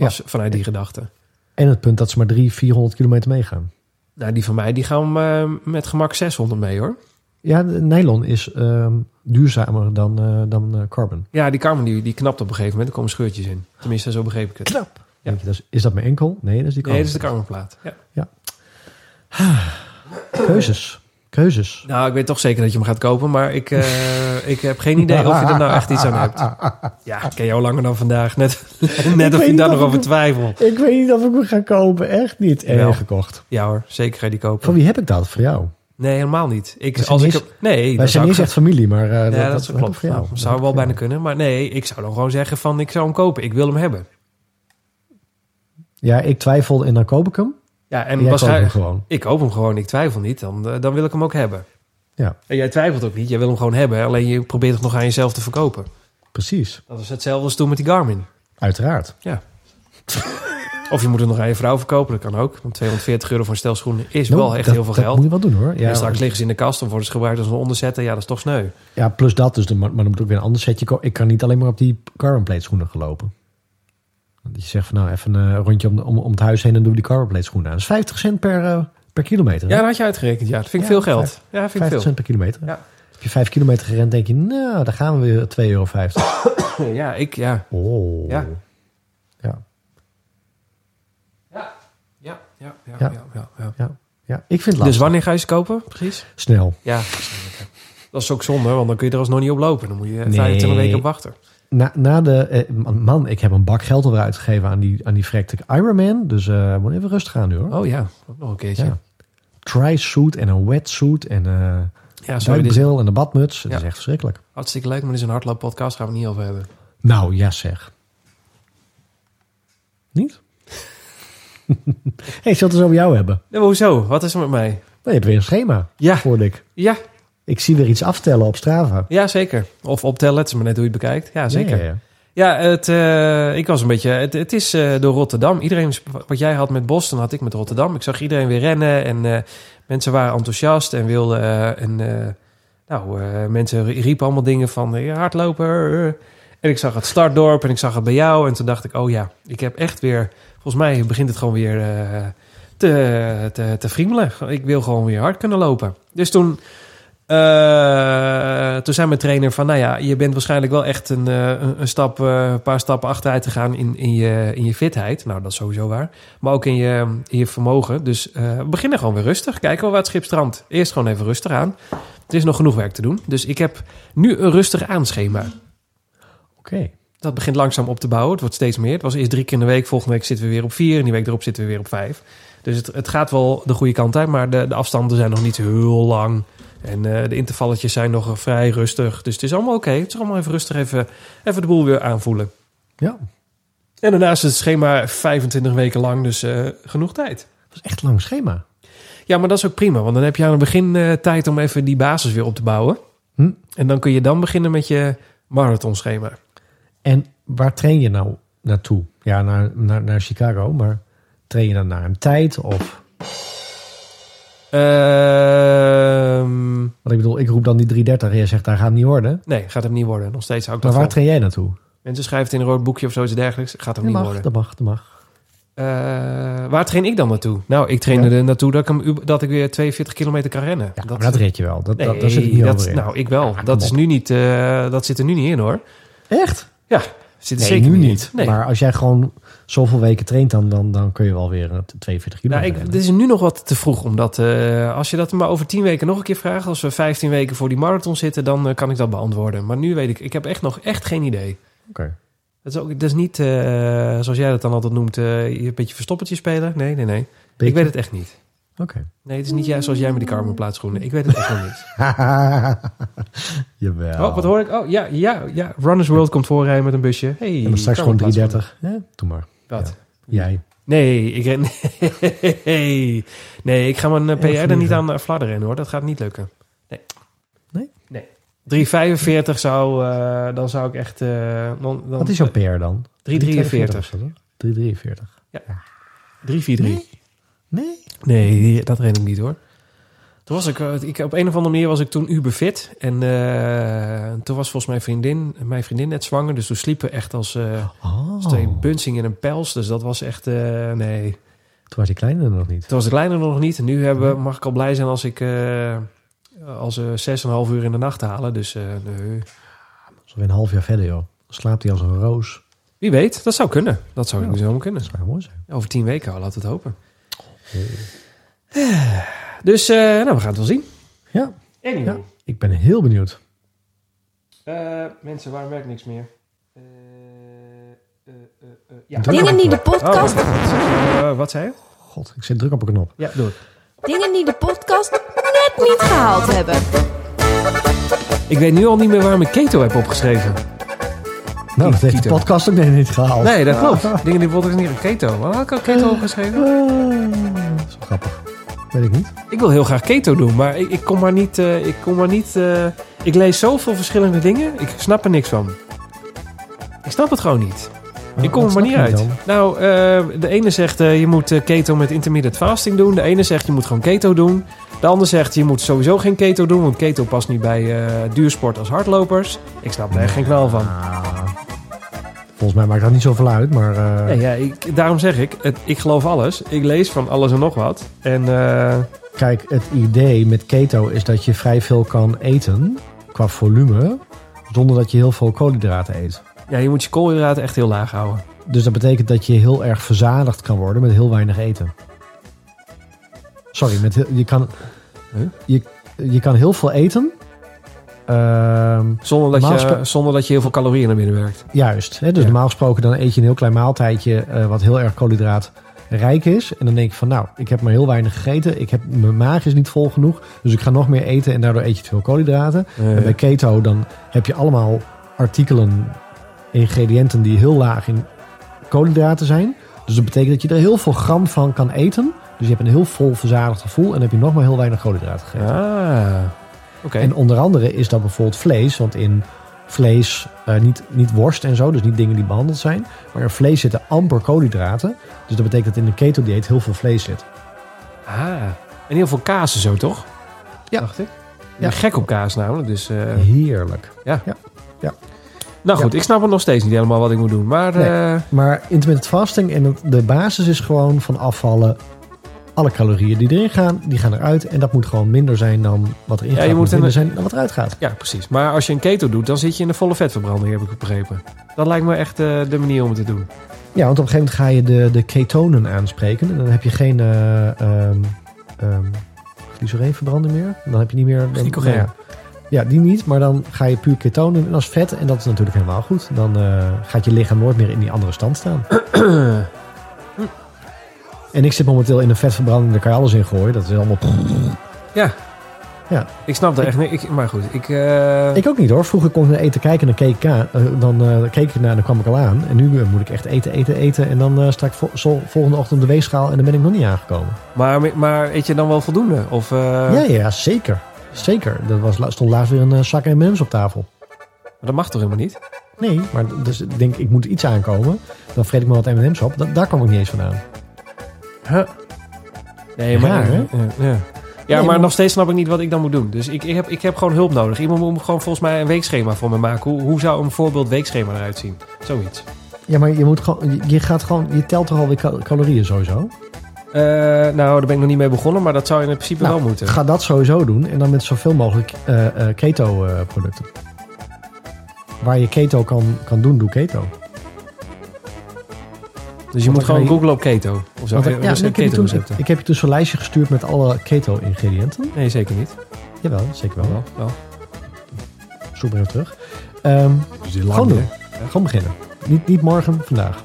Als, Vanuit die gedachte. En het punt dat ze maar 300, 400 kilometer meegaan. Nou, die van mij die gaan eh, met gemak 600 mee hoor. Ja, de nylon is ehm, duurzamer dan, eh, dan eh, carbon. Ja, die carbon die, die knapt op een gegeven moment. Er komen scheurtjes in. Tenminste, zo begreep ik het. Knap. Ja. Je, dat is, is dat mijn enkel? Nee, dat is die Nee, dat is de carbonplaat. Ja. Keuzes. Keuzes. Nou, ik weet toch zeker dat je hem gaat kopen. Maar ik, eh, ik heb geen idee of je er nou echt iets aan hebt. Ja, ik ken jou langer dan vandaag. Net, net of je daar nog over twijfelt. Ik weet niet of ik hem ga kopen. Echt niet. Wel. Eh, gekocht. Ja hoor, zeker ga je die kopen. Van wie heb ik dat? Voor jou? Nee, helemaal niet. Ik, als ik nee, Wij zijn niet echt familie, maar uh, ja, dat, dat, dat, klopt. voor jou. Nou, zou wel bijna kunnen. Maar nee, ik zou dan gewoon zeggen van ik zou hem kopen. Ik wil hem hebben. Ja, ik twijfel en dan koop ik hem. Ja, En en jij waarschijnlijk... hem gewoon. Ik koop hem gewoon, ik twijfel niet. Dan, eh, dan wil ik hem ook hebben. Ja. En jij twijfelt ook niet, jij wil hem gewoon hebben. Alleen je probeert het nog aan jezelf te verkopen. Precies. Dat is hetzelfde als toen met die Garmin. Uiteraard. Of je moet het nog aan je vrouw verkopen, dat kan ook. Want 240 euro voor een stel schoenen is wel echt dat- heel veel dat geld. moet je wel doen hoor. en Ja, straks liggen ze in de kast of worden ze gebruikt als een onderzetter. Ja, dat is toch sneu. ja plus dat. Dus de, maar, dan moet ik weer een ander setje kopen. Ik kan niet alleen maar op die carbon plate schoenen gelopen. Dat je zegt van nou even een rondje om, om, om het huis heen en doe ik die carbon plate schoenen aan. Dat is 50 cent per, eh, per kilometer. hè? Ja, dat had je uitgerekend. Ja, dat vind ik Ja, veel geld. vijf- Ja, vind ik 50 veel. cent per kilometer. Ja. Heb je 5 kilometer gerend, denk je, nou, daar gaan we weer 2,50 euro. Ja, ik, ja. Oh. Ja. Ja. Ja, ja, ja, ja, Ja. ja, ja, ja. Ja. ja. Ik vind het Dus wanneer ga je ze kopen, precies? Snel. Ja, dat is ook zonde, want dan kun je er alsnog niet op lopen. Dan moet je Nee. 25 weken op wachten. Na, na de, eh, man, ik heb een bak geld alweer uitgegeven aan die, aan die verrekte Ironman. Dus eh moet even rustig gaan nu hoor. Oh ja, ook nog een keertje. ja. Tri-suit en een wetsuit en eh Ja, sorry, dit en een badmuts. Ja. is echt verschrikkelijk. hartstikke leuk, maar dit is een hardlooppodcast, gaan we het niet over hebben. Nou, ja zeg. Niet? hey, ik zal het eens over jou hebben. Ja, hoezo? Wat is er met mij? Nou, je hebt weer een schema, Ja, hoorde ik. ja, Ik zie weer iets aftellen op Strava. ja, zeker. Of optellen, het is maar net hoe je het bekijkt. Ja, zeker. Ja, ja, ja. Ja, het, eh, ik was een beetje. Het, het is eh, door Rotterdam. Iedereen, wat jij had met Boston, had ik met Rotterdam. Ik zag iedereen weer rennen en eh, mensen waren enthousiast en wilden. en, nou, mensen riepen allemaal dingen van hardloper. En ik zag het startdorp en ik zag het bij jou. En toen dacht ik, oh ja, ik heb echt weer. Volgens mij begint het gewoon weer te, te, te friemelen. Ik wil gewoon weer hard kunnen lopen. Dus toen Eh, toen zei mijn trainer van, nou ja, je bent waarschijnlijk wel echt een, eh, stap, eh, een paar stappen achteruit te gaan in, in, je, in je fitheid. Nou, dat is sowieso waar. Maar ook in je, in je vermogen. Dus we beginnen gewoon weer rustig. Kijken we waar het schip strandt. Eerst gewoon even rustig aan. Er is nog genoeg werk te doen. Dus ik heb nu een rustig aanschema. Oké. Dat begint langzaam op te bouwen. Het wordt steeds meer. Het was eerst drie keer in de week. Volgende week zitten we weer op vier. En die week erop zitten we weer op vijf. Dus het, het gaat wel de goede kant uit. Maar de, de afstanden zijn nog niet heel lang. En eh, de intervalletjes zijn nog vrij rustig. Dus het is allemaal oké. Het is allemaal even rustig. Even, even de boel weer aanvoelen. Ja, En daarnaast is het schema 25 weken lang. Dus eh, genoeg tijd. dat is echt een lang schema. Ja, maar dat is ook prima. Want dan heb je aan het begin eh, tijd om even die basis weer op te bouwen. Hm. En dan kun je dan beginnen met je marathonschema. En waar train je nou naartoe? Ja, naar, naar, naar Chicago, maar train je dan naar een tijd? Of, Ehm, want ik bedoel, ik roep dan die 330 en jij zegt, daar gaat het niet worden. nee, gaat hem niet worden. Nog steeds hou ik Maar dat waar vol. train jij naartoe? Mensen schrijven het in een rood boekje of zoiets dergelijks. Gaat hem Dat niet mag, worden. dat mag, dat mag. Eh, waar train ik dan naartoe? Nou, ik train er naartoe dat ik, hem, u- dat ik weer 42 kilometer kan rennen. Ja, maar dat red je wel. Dat, nee, dat, daar zit ik niet dat- over in. Nou, ik wel. kom dat, is op. nu niet, eh, dat zit er nu niet in hoor. Echt? Ja, zit er Nee, zeker nu niet. in. niet. Nee. Maar als jij gewoon zoveel weken traint, dan, dan, dan kun je wel weer eh, 42 Nou, kilometer ik, dit is nu nog wat te vroeg, omdat eh, als je dat maar over 10 weken nog een keer vraagt, als we 15 weken voor die marathon zitten, dan eh, kan ik dat beantwoorden. Maar nu weet ik, ik heb echt nog echt geen idee. Oké. Dat is, ook, dat is niet, eh, zoals jij dat dan altijd noemt, je een beetje verstoppertje spelen. Nee, nee, nee. Ik weet het echt niet. Oké. Nee, het is niet jij zoals jij met die Carmen plaatschoenen. Ik weet het echt nog niet. Jawel. Oh, wat hoor ik? Oh, ja, ja, ja. Runners World komt voorrijden met een busje. Hey, En dan straks gewoon plaatschoenen. 330. Ja, doe maar. Wat? Jij. Nee, ik ren... nee. nee, ik ga mijn eh, PR er niet aan uh, fladderen hoor. Dat gaat niet lukken. Nee. Nee? Nee. 345 zou, eh, dan zou ik echt... eh, dan, dan, Wat is jouw PR dan? 343. was dat, hoor. 343. 343. Nee? Nee, die- dat ren ik niet hoor. Toen was ik, eh, ik, op een of andere manier was ik toen uberfit. En eh, toen was volgens mij vriendin, mijn vriendin net zwanger. Dus toen sliepen we echt als, eh, Oh. als twee in een pels. Dus dat was echt, nee. Toen was die kleine er nog niet. Toen was de kleine nog niet. En nu hebben, mag ik al blij zijn als ik als uh, zes en een half uur in de nacht halen. Dus nee. Dat is alweer een half jaar verder, joh. Dan slaapt hij als een roos. Wie weet, dat zou kunnen. Dat zou Ja. ik zomaar kunnen. Dat zou mooi zijn. Over tien weken al, laten we het hopen. Dus, eh, nou, we gaan het wel zien. Ja, Anyway. Ja. ik ben heel benieuwd. Eh, mensen, waarom werkt niks meer? Eh, eh, eh, eh, ja. Dingen die de podcast, Oh, wat, eh, wat zei je? God, ik zit druk op een knop. Ja, doe het. dingen die de podcast net niet gehaald hebben. Ik weet nu al niet meer waarom ik keto heb opgeschreven. Nou, dat heeft de podcast ook net niet gehaald. Nee, dat klopt. Dingen die bijvoorbeeld niet keto. Waarom had ik al keto opgeschreven? Dat is wel grappig. Weet ik niet. Ik wil heel graag keto doen, maar ik, ik kom maar niet. eh, ik kom maar niet. eh, ik lees zoveel verschillende dingen. Ik snap er niks van. Ik snap het gewoon niet. Ik kom er maar niet uit. dan? Nou, eh, de ene zegt je moet keto met intermittent fasting doen. De ene zegt je moet gewoon keto doen. De ander zegt je moet sowieso geen keto doen, want keto past niet bij duursport als hardlopers. Ik snap er echt geen knal van. Volgens mij maakt dat niet zoveel uit, maar... eh, Nee, ja, ik, daarom zeg ik, het, ik geloof alles. Ik lees van alles en nog wat. En eh, Kijk, het idee met keto is dat je vrij veel kan eten qua volume, zonder dat je heel veel koolhydraten eet. ja, je moet je koolhydraten echt heel laag houden. Dus dat betekent dat je heel erg verzadigd kan worden met heel weinig eten. Sorry, met je, kan, je, je kan heel veel eten. Ehm, Zonder dat, je, zonder dat je heel veel calorieën naar binnen werkt. juist. Hè? Dus Ja. normaal gesproken dan eet je een heel klein maaltijdje eh, wat heel erg koolhydraatrijk is. En dan denk je van nou, ik heb maar heel weinig gegeten. Ik heb, mijn maag is niet vol genoeg. Dus ik ga nog meer eten en daardoor eet je te veel koolhydraten. En bij keto dan heb je allemaal artikelen, ingrediënten die heel laag in koolhydraten zijn. Dus dat betekent dat je er heel veel gram van kan eten. Dus je hebt een heel vol verzadigd gevoel en heb je nog maar heel weinig koolhydraten gegeten. Ah, En onder andere is dat bijvoorbeeld vlees. Want in vlees, eh, niet, niet worst en zo, dus niet dingen die behandeld zijn. Maar in vlees zitten amper koolhydraten. Dus dat betekent dat in een keto-dieet heel veel vlees zit. Ah, en heel veel kaas zo, toch? Ja. Dacht ik. Ja. gek op kaas namelijk, dus... eh, Heerlijk. nou goed, Ja. ik snap het nog steeds niet helemaal wat ik moet doen. Maar Nee. eh, Maar intermittent fasting en de basis is gewoon van afvallen alle calorieën die erin gaan, die gaan eruit. En dat moet gewoon minder zijn dan wat erin Ja, gaat. je moet moet een- minder zijn dan wat eruit gaat. Ja, precies. Maar als je een keto doet, dan zit je in de volle vetverbranding, heb ik begrepen. Dat lijkt me echt eh, de manier om het te doen. Ja, want op een gegeven moment ga je de, de ketonen aanspreken. En dan heb je geen eh ehm ehm glycereenverbranding meer. Dan heb je niet meer... Dan, nou ja, ja, die niet. Maar dan ga je puur ketonen en is vet. En dat is natuurlijk helemaal goed. Dan eh, gaat je lichaam nooit meer in die andere stand staan. en ik zit momenteel in een vetverbranding. Daar kan je alles in gooien. Dat is allemaal... Ja. Ja. Ik snap er echt niet. Ik, maar goed, ik... eh, Ik ook niet hoor. Vroeger kon ik naar eten kijken en dan keek ik, aan, eh, dan, eh, keek ik naar en dan kwam ik al aan. En nu moet ik echt eten, eten, eten. En dan sta ik vol- volgende ochtend op de weegschaal en dan ben ik nog niet aangekomen. maar, maar eet je dan wel voldoende? Of, Ja, ja, zeker. Zeker. Er was, stond laatst weer een zak M&M's op tafel. Maar dat mag toch helemaal niet? Nee, maar dus ik denk ik moet iets aankomen. Dan vreet ik maar wat M&M's op. Da- daar kwam ik niet eens vandaan. Huh? Nee, maar... Raar, hè? ja, ja. Nee, maar, maar- nog steeds snap ik niet wat ik dan moet doen. Dus ik, ik, heb, ik heb gewoon hulp nodig. Iemand moet gewoon volgens mij een weekschema voor me maken. Hoe, hoe zou een voorbeeld weekschema eruit zien? Zoiets. Ja, maar je moet gewoon, je- gaat gewoon, je telt toch alweer cal- calorieën sowieso. Eh, nou, daar ben ik nog niet mee begonnen, maar dat zou in principe Nou, wel moeten. Ga dat sowieso doen en dan met zoveel mogelijk eh, eh, keto eh, producten. Waar je keto kan, kan doen, doe keto. Dus je Want moet gewoon googlen op keto. Of zo. Ja, eh, ja, dus ik, heb je keto toen, recepten. ik heb je toen zo'n lijstje gestuurd met alle keto-ingrediënten. Nee, zeker niet. Jawel, zeker wel. Wel, wel. Zoek maar even terug. Ehm, gewoon doen. Gewoon beginnen. Niet, niet morgen, vandaag.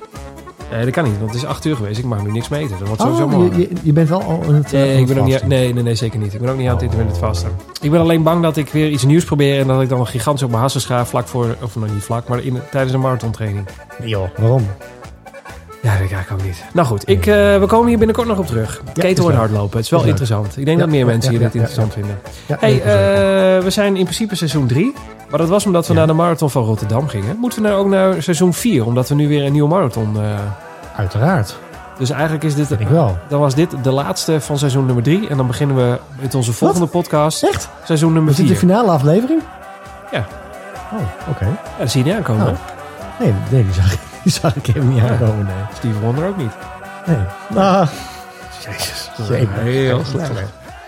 Nee, dat kan niet, want het is acht uur geweest. Ik mag nu niks meer eten. Dat wordt sowieso Oh, morgen. je, je, bent wel al in het... eh, Nee, aan ik ben ook niet, nee, nee, nee, zeker niet. Ik ben ook niet aan het intermittent vasten. Ik ben alleen bang dat ik weer iets nieuws probeer en dat ik dan een gigantisch op mijn hassen ga vlak voor, of nog niet vlak, maar in, tijdens een marathontraining. Nee, joh. Waarom? Ja, dat weet ik ook niet. Nou goed, ik, eh, we komen hier binnenkort nog op terug. is Keto en leuk. hardlopen. Het is wel Is interessant. Ik denk Ja, dat meer ja, mensen ja, hier dit ja, ja, interessant vinden. Ja, Hey, eh, we zijn in principe seizoen 3. Maar dat was omdat we Ja. naar de marathon van Rotterdam gingen. Moeten we nou ook naar seizoen 4, omdat we nu weer een nieuwe marathon... eh, Uiteraard. dus eigenlijk is dit... Ik wel. Dan was dit de laatste van seizoen nummer 3. En dan beginnen we met onze volgende podcast. Echt? Seizoen nummer Is dit 4. de finale aflevering? Ja. Oh, oké. Ja, dat zie je niet aankomen. Oh. Nee, nee die, zag, die zag ik even niet aankomen, nee. Steve Wonder ook niet. Nee. Ah, Jezus. Jee, Heel.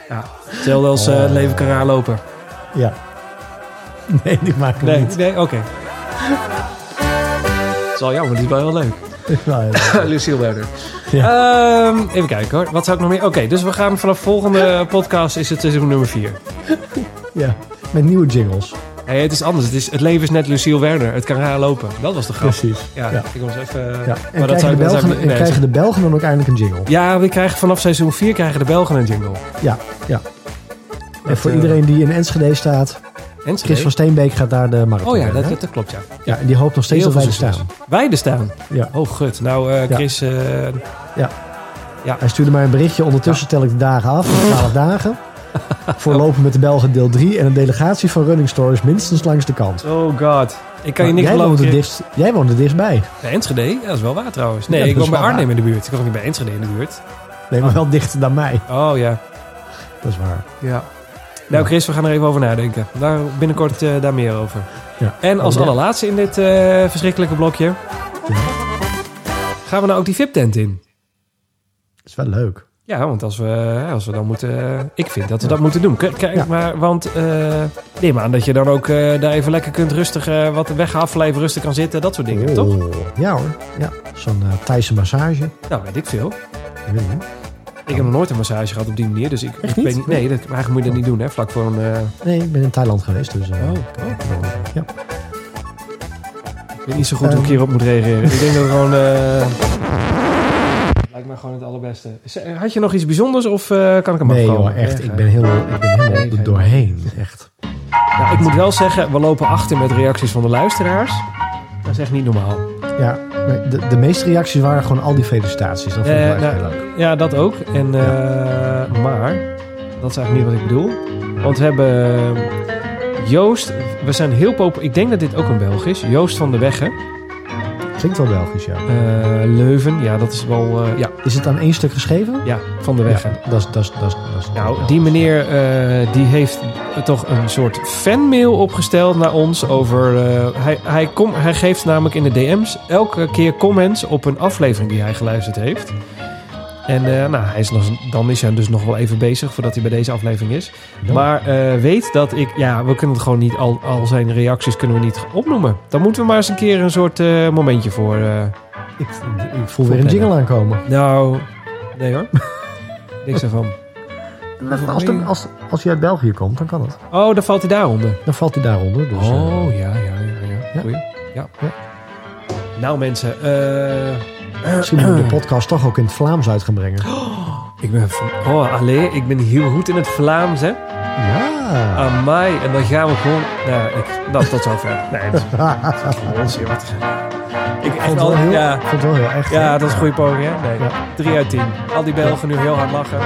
Ja. Hetzelfde als het leven kan raar lopen. ja. Nee, die maken we Nee, niet. nee oké. Het is wel jammer, die is wel heel leuk. Nou, ja. Lucille Werder. Ehm, even kijken hoor. Wat zou ik nog meer... Oké, dus we gaan vanaf volgende podcast is het seizoen nummer 4. ja. Met nieuwe jingles. Hey, het is anders. Het, is, het leven is net Lucille Werner. Het kan raar lopen. Dat was de grap. Precies. Ja, Ja. ik was even... Ja. En maar dat krijgen, zou de dat zou- Belgen, en nee, krijgen de Belgen dan ook eindelijk een jingle? Ja, we krijgen vanaf seizoen 4 krijgen de Belgen een jingle. Ja, ja. En voor eh, iedereen die in Enschede staat, Enschede? Chris van Steenbeek gaat daar de marathon Oh ja, dat, dat klopt ja. Ja, en die hoopt nog steeds Heel dat wij er staan. Wij er staan. Ja. Oh gut. Nou eh, Ja. Chris... eh, Hij stuurde mij een berichtje. Ondertussen tel ik de dagen af. 12 dagen. Voorlopen met de Belgen deel 3. En een delegatie van Running Stories minstens langs de kant. oh god. Ik kan je niks jij, woont er dichtst, jij woont er dichtstbij. Bij Enschede? Ja, dat is wel waar trouwens. Nee, Ja, ik woon bij Arnhem in de buurt. Ik woon niet bij Enschede in de buurt. Nee, maar wel dichter dan mij. Oh ja. Dat is waar. Ja. Nou Chris, we gaan er even over nadenken. Daar binnenkort eh, daar meer over. Ja. En als Oh, ja. allerlaatste in dit eh, verschrikkelijke blokje... Ja. gaan we nou ook die VIP-tent in. Dat is wel leuk. Ja, want als we, als we dan moeten... eh, ik vind dat we dat moeten doen. Kijk, Ja. maar, want eh neem aan dat je dan ook eh, daar even lekker kunt rustig... eh, wat weghaffelen, even rustig kan zitten. Dat soort dingen, toch? Oh. Ja hoor. Ja. Zo'n eh Thaise massage. Nou, weet ik veel. Ik weet niet. Ik heb nog nooit een massage gehad op die manier. Dus ik, Echt ik weet niet... Nee, dat, eigenlijk moet je dat niet doen, hè? Vlak voor een... eh, Nee, ik ben in Thailand geweest. Dus, eh, Oh, ik- Ja. Ik weet niet zo goed hoe ik Ehm. hierop moet reageren. ik denk dat gewoon... eh, Lijkt me gewoon het allerbeste. Had je nog iets bijzonders of eh, kan ik hem Nee afkomen? echt. Ik ben, heel, ik ben helemaal Nee, doorheen. Echt. Ja, ik moet wel zeggen, we lopen achter met reacties van de luisteraars. Dat is echt niet normaal. Ja, de, de meeste reacties waren gewoon al die felicitaties. Dat vond ik Eh, wel nou, heel leuk. Ja, dat ook. En, eh, Maar, dat is eigenlijk niet wat ik bedoel. Want we hebben eh, Joost, we zijn heel populair. Ik denk dat dit ook een Belg is. Joost van de Wegge. Klinkt wel Belgisch, ja. Eh, Leuven, ja, dat is wel... eh, ja, Is het aan één stuk geschreven? ja, van de Wegge. Ja, dat is... Dat is, dat is, dat is Nou, die meneer eh, die heeft toch een soort fanmail opgesteld naar ons over... hij, hij, kom, hij geeft namelijk in de DM's elke keer comments op een aflevering die hij geluisterd heeft. En eh, nou, hij is nog, dan is hij dus nog wel even bezig voordat hij bij deze aflevering is. Ja. Maar eh, weet dat ik... Ja, we kunnen het gewoon niet... Al, al zijn reacties kunnen we niet opnoemen. Dan moeten we maar eens een keer een soort eh, momentje voor... eh, Ik, ik voel weer een jingle aankomen. nou, nee hoor. Niks ervan. Als, de- als, als hij uit België komt, dan kan het. Oh, dan valt hij daaronder. Dan valt hij daaronder. Dus, oh, ja, ja, ja. ja. ja. Goeie. Ja. Ja. Nou mensen, eh, misschien moeten we de podcast toch ook in het Vlaams uit gaan brengen. ik ben van... Oh, allee, ik ben heel goed in het Vlaams, hè. Ja. Amai, en dan gaan we gewoon... Nou, ik, dat tot zover. Nee, dat is onzin. Wat, ik vond het wel heel, ja, vond het wel heel echt. ja, dat is een goede poging, hè? Nee, Ja. 3 uit 10. Al die Belgen nu heel hard lachen.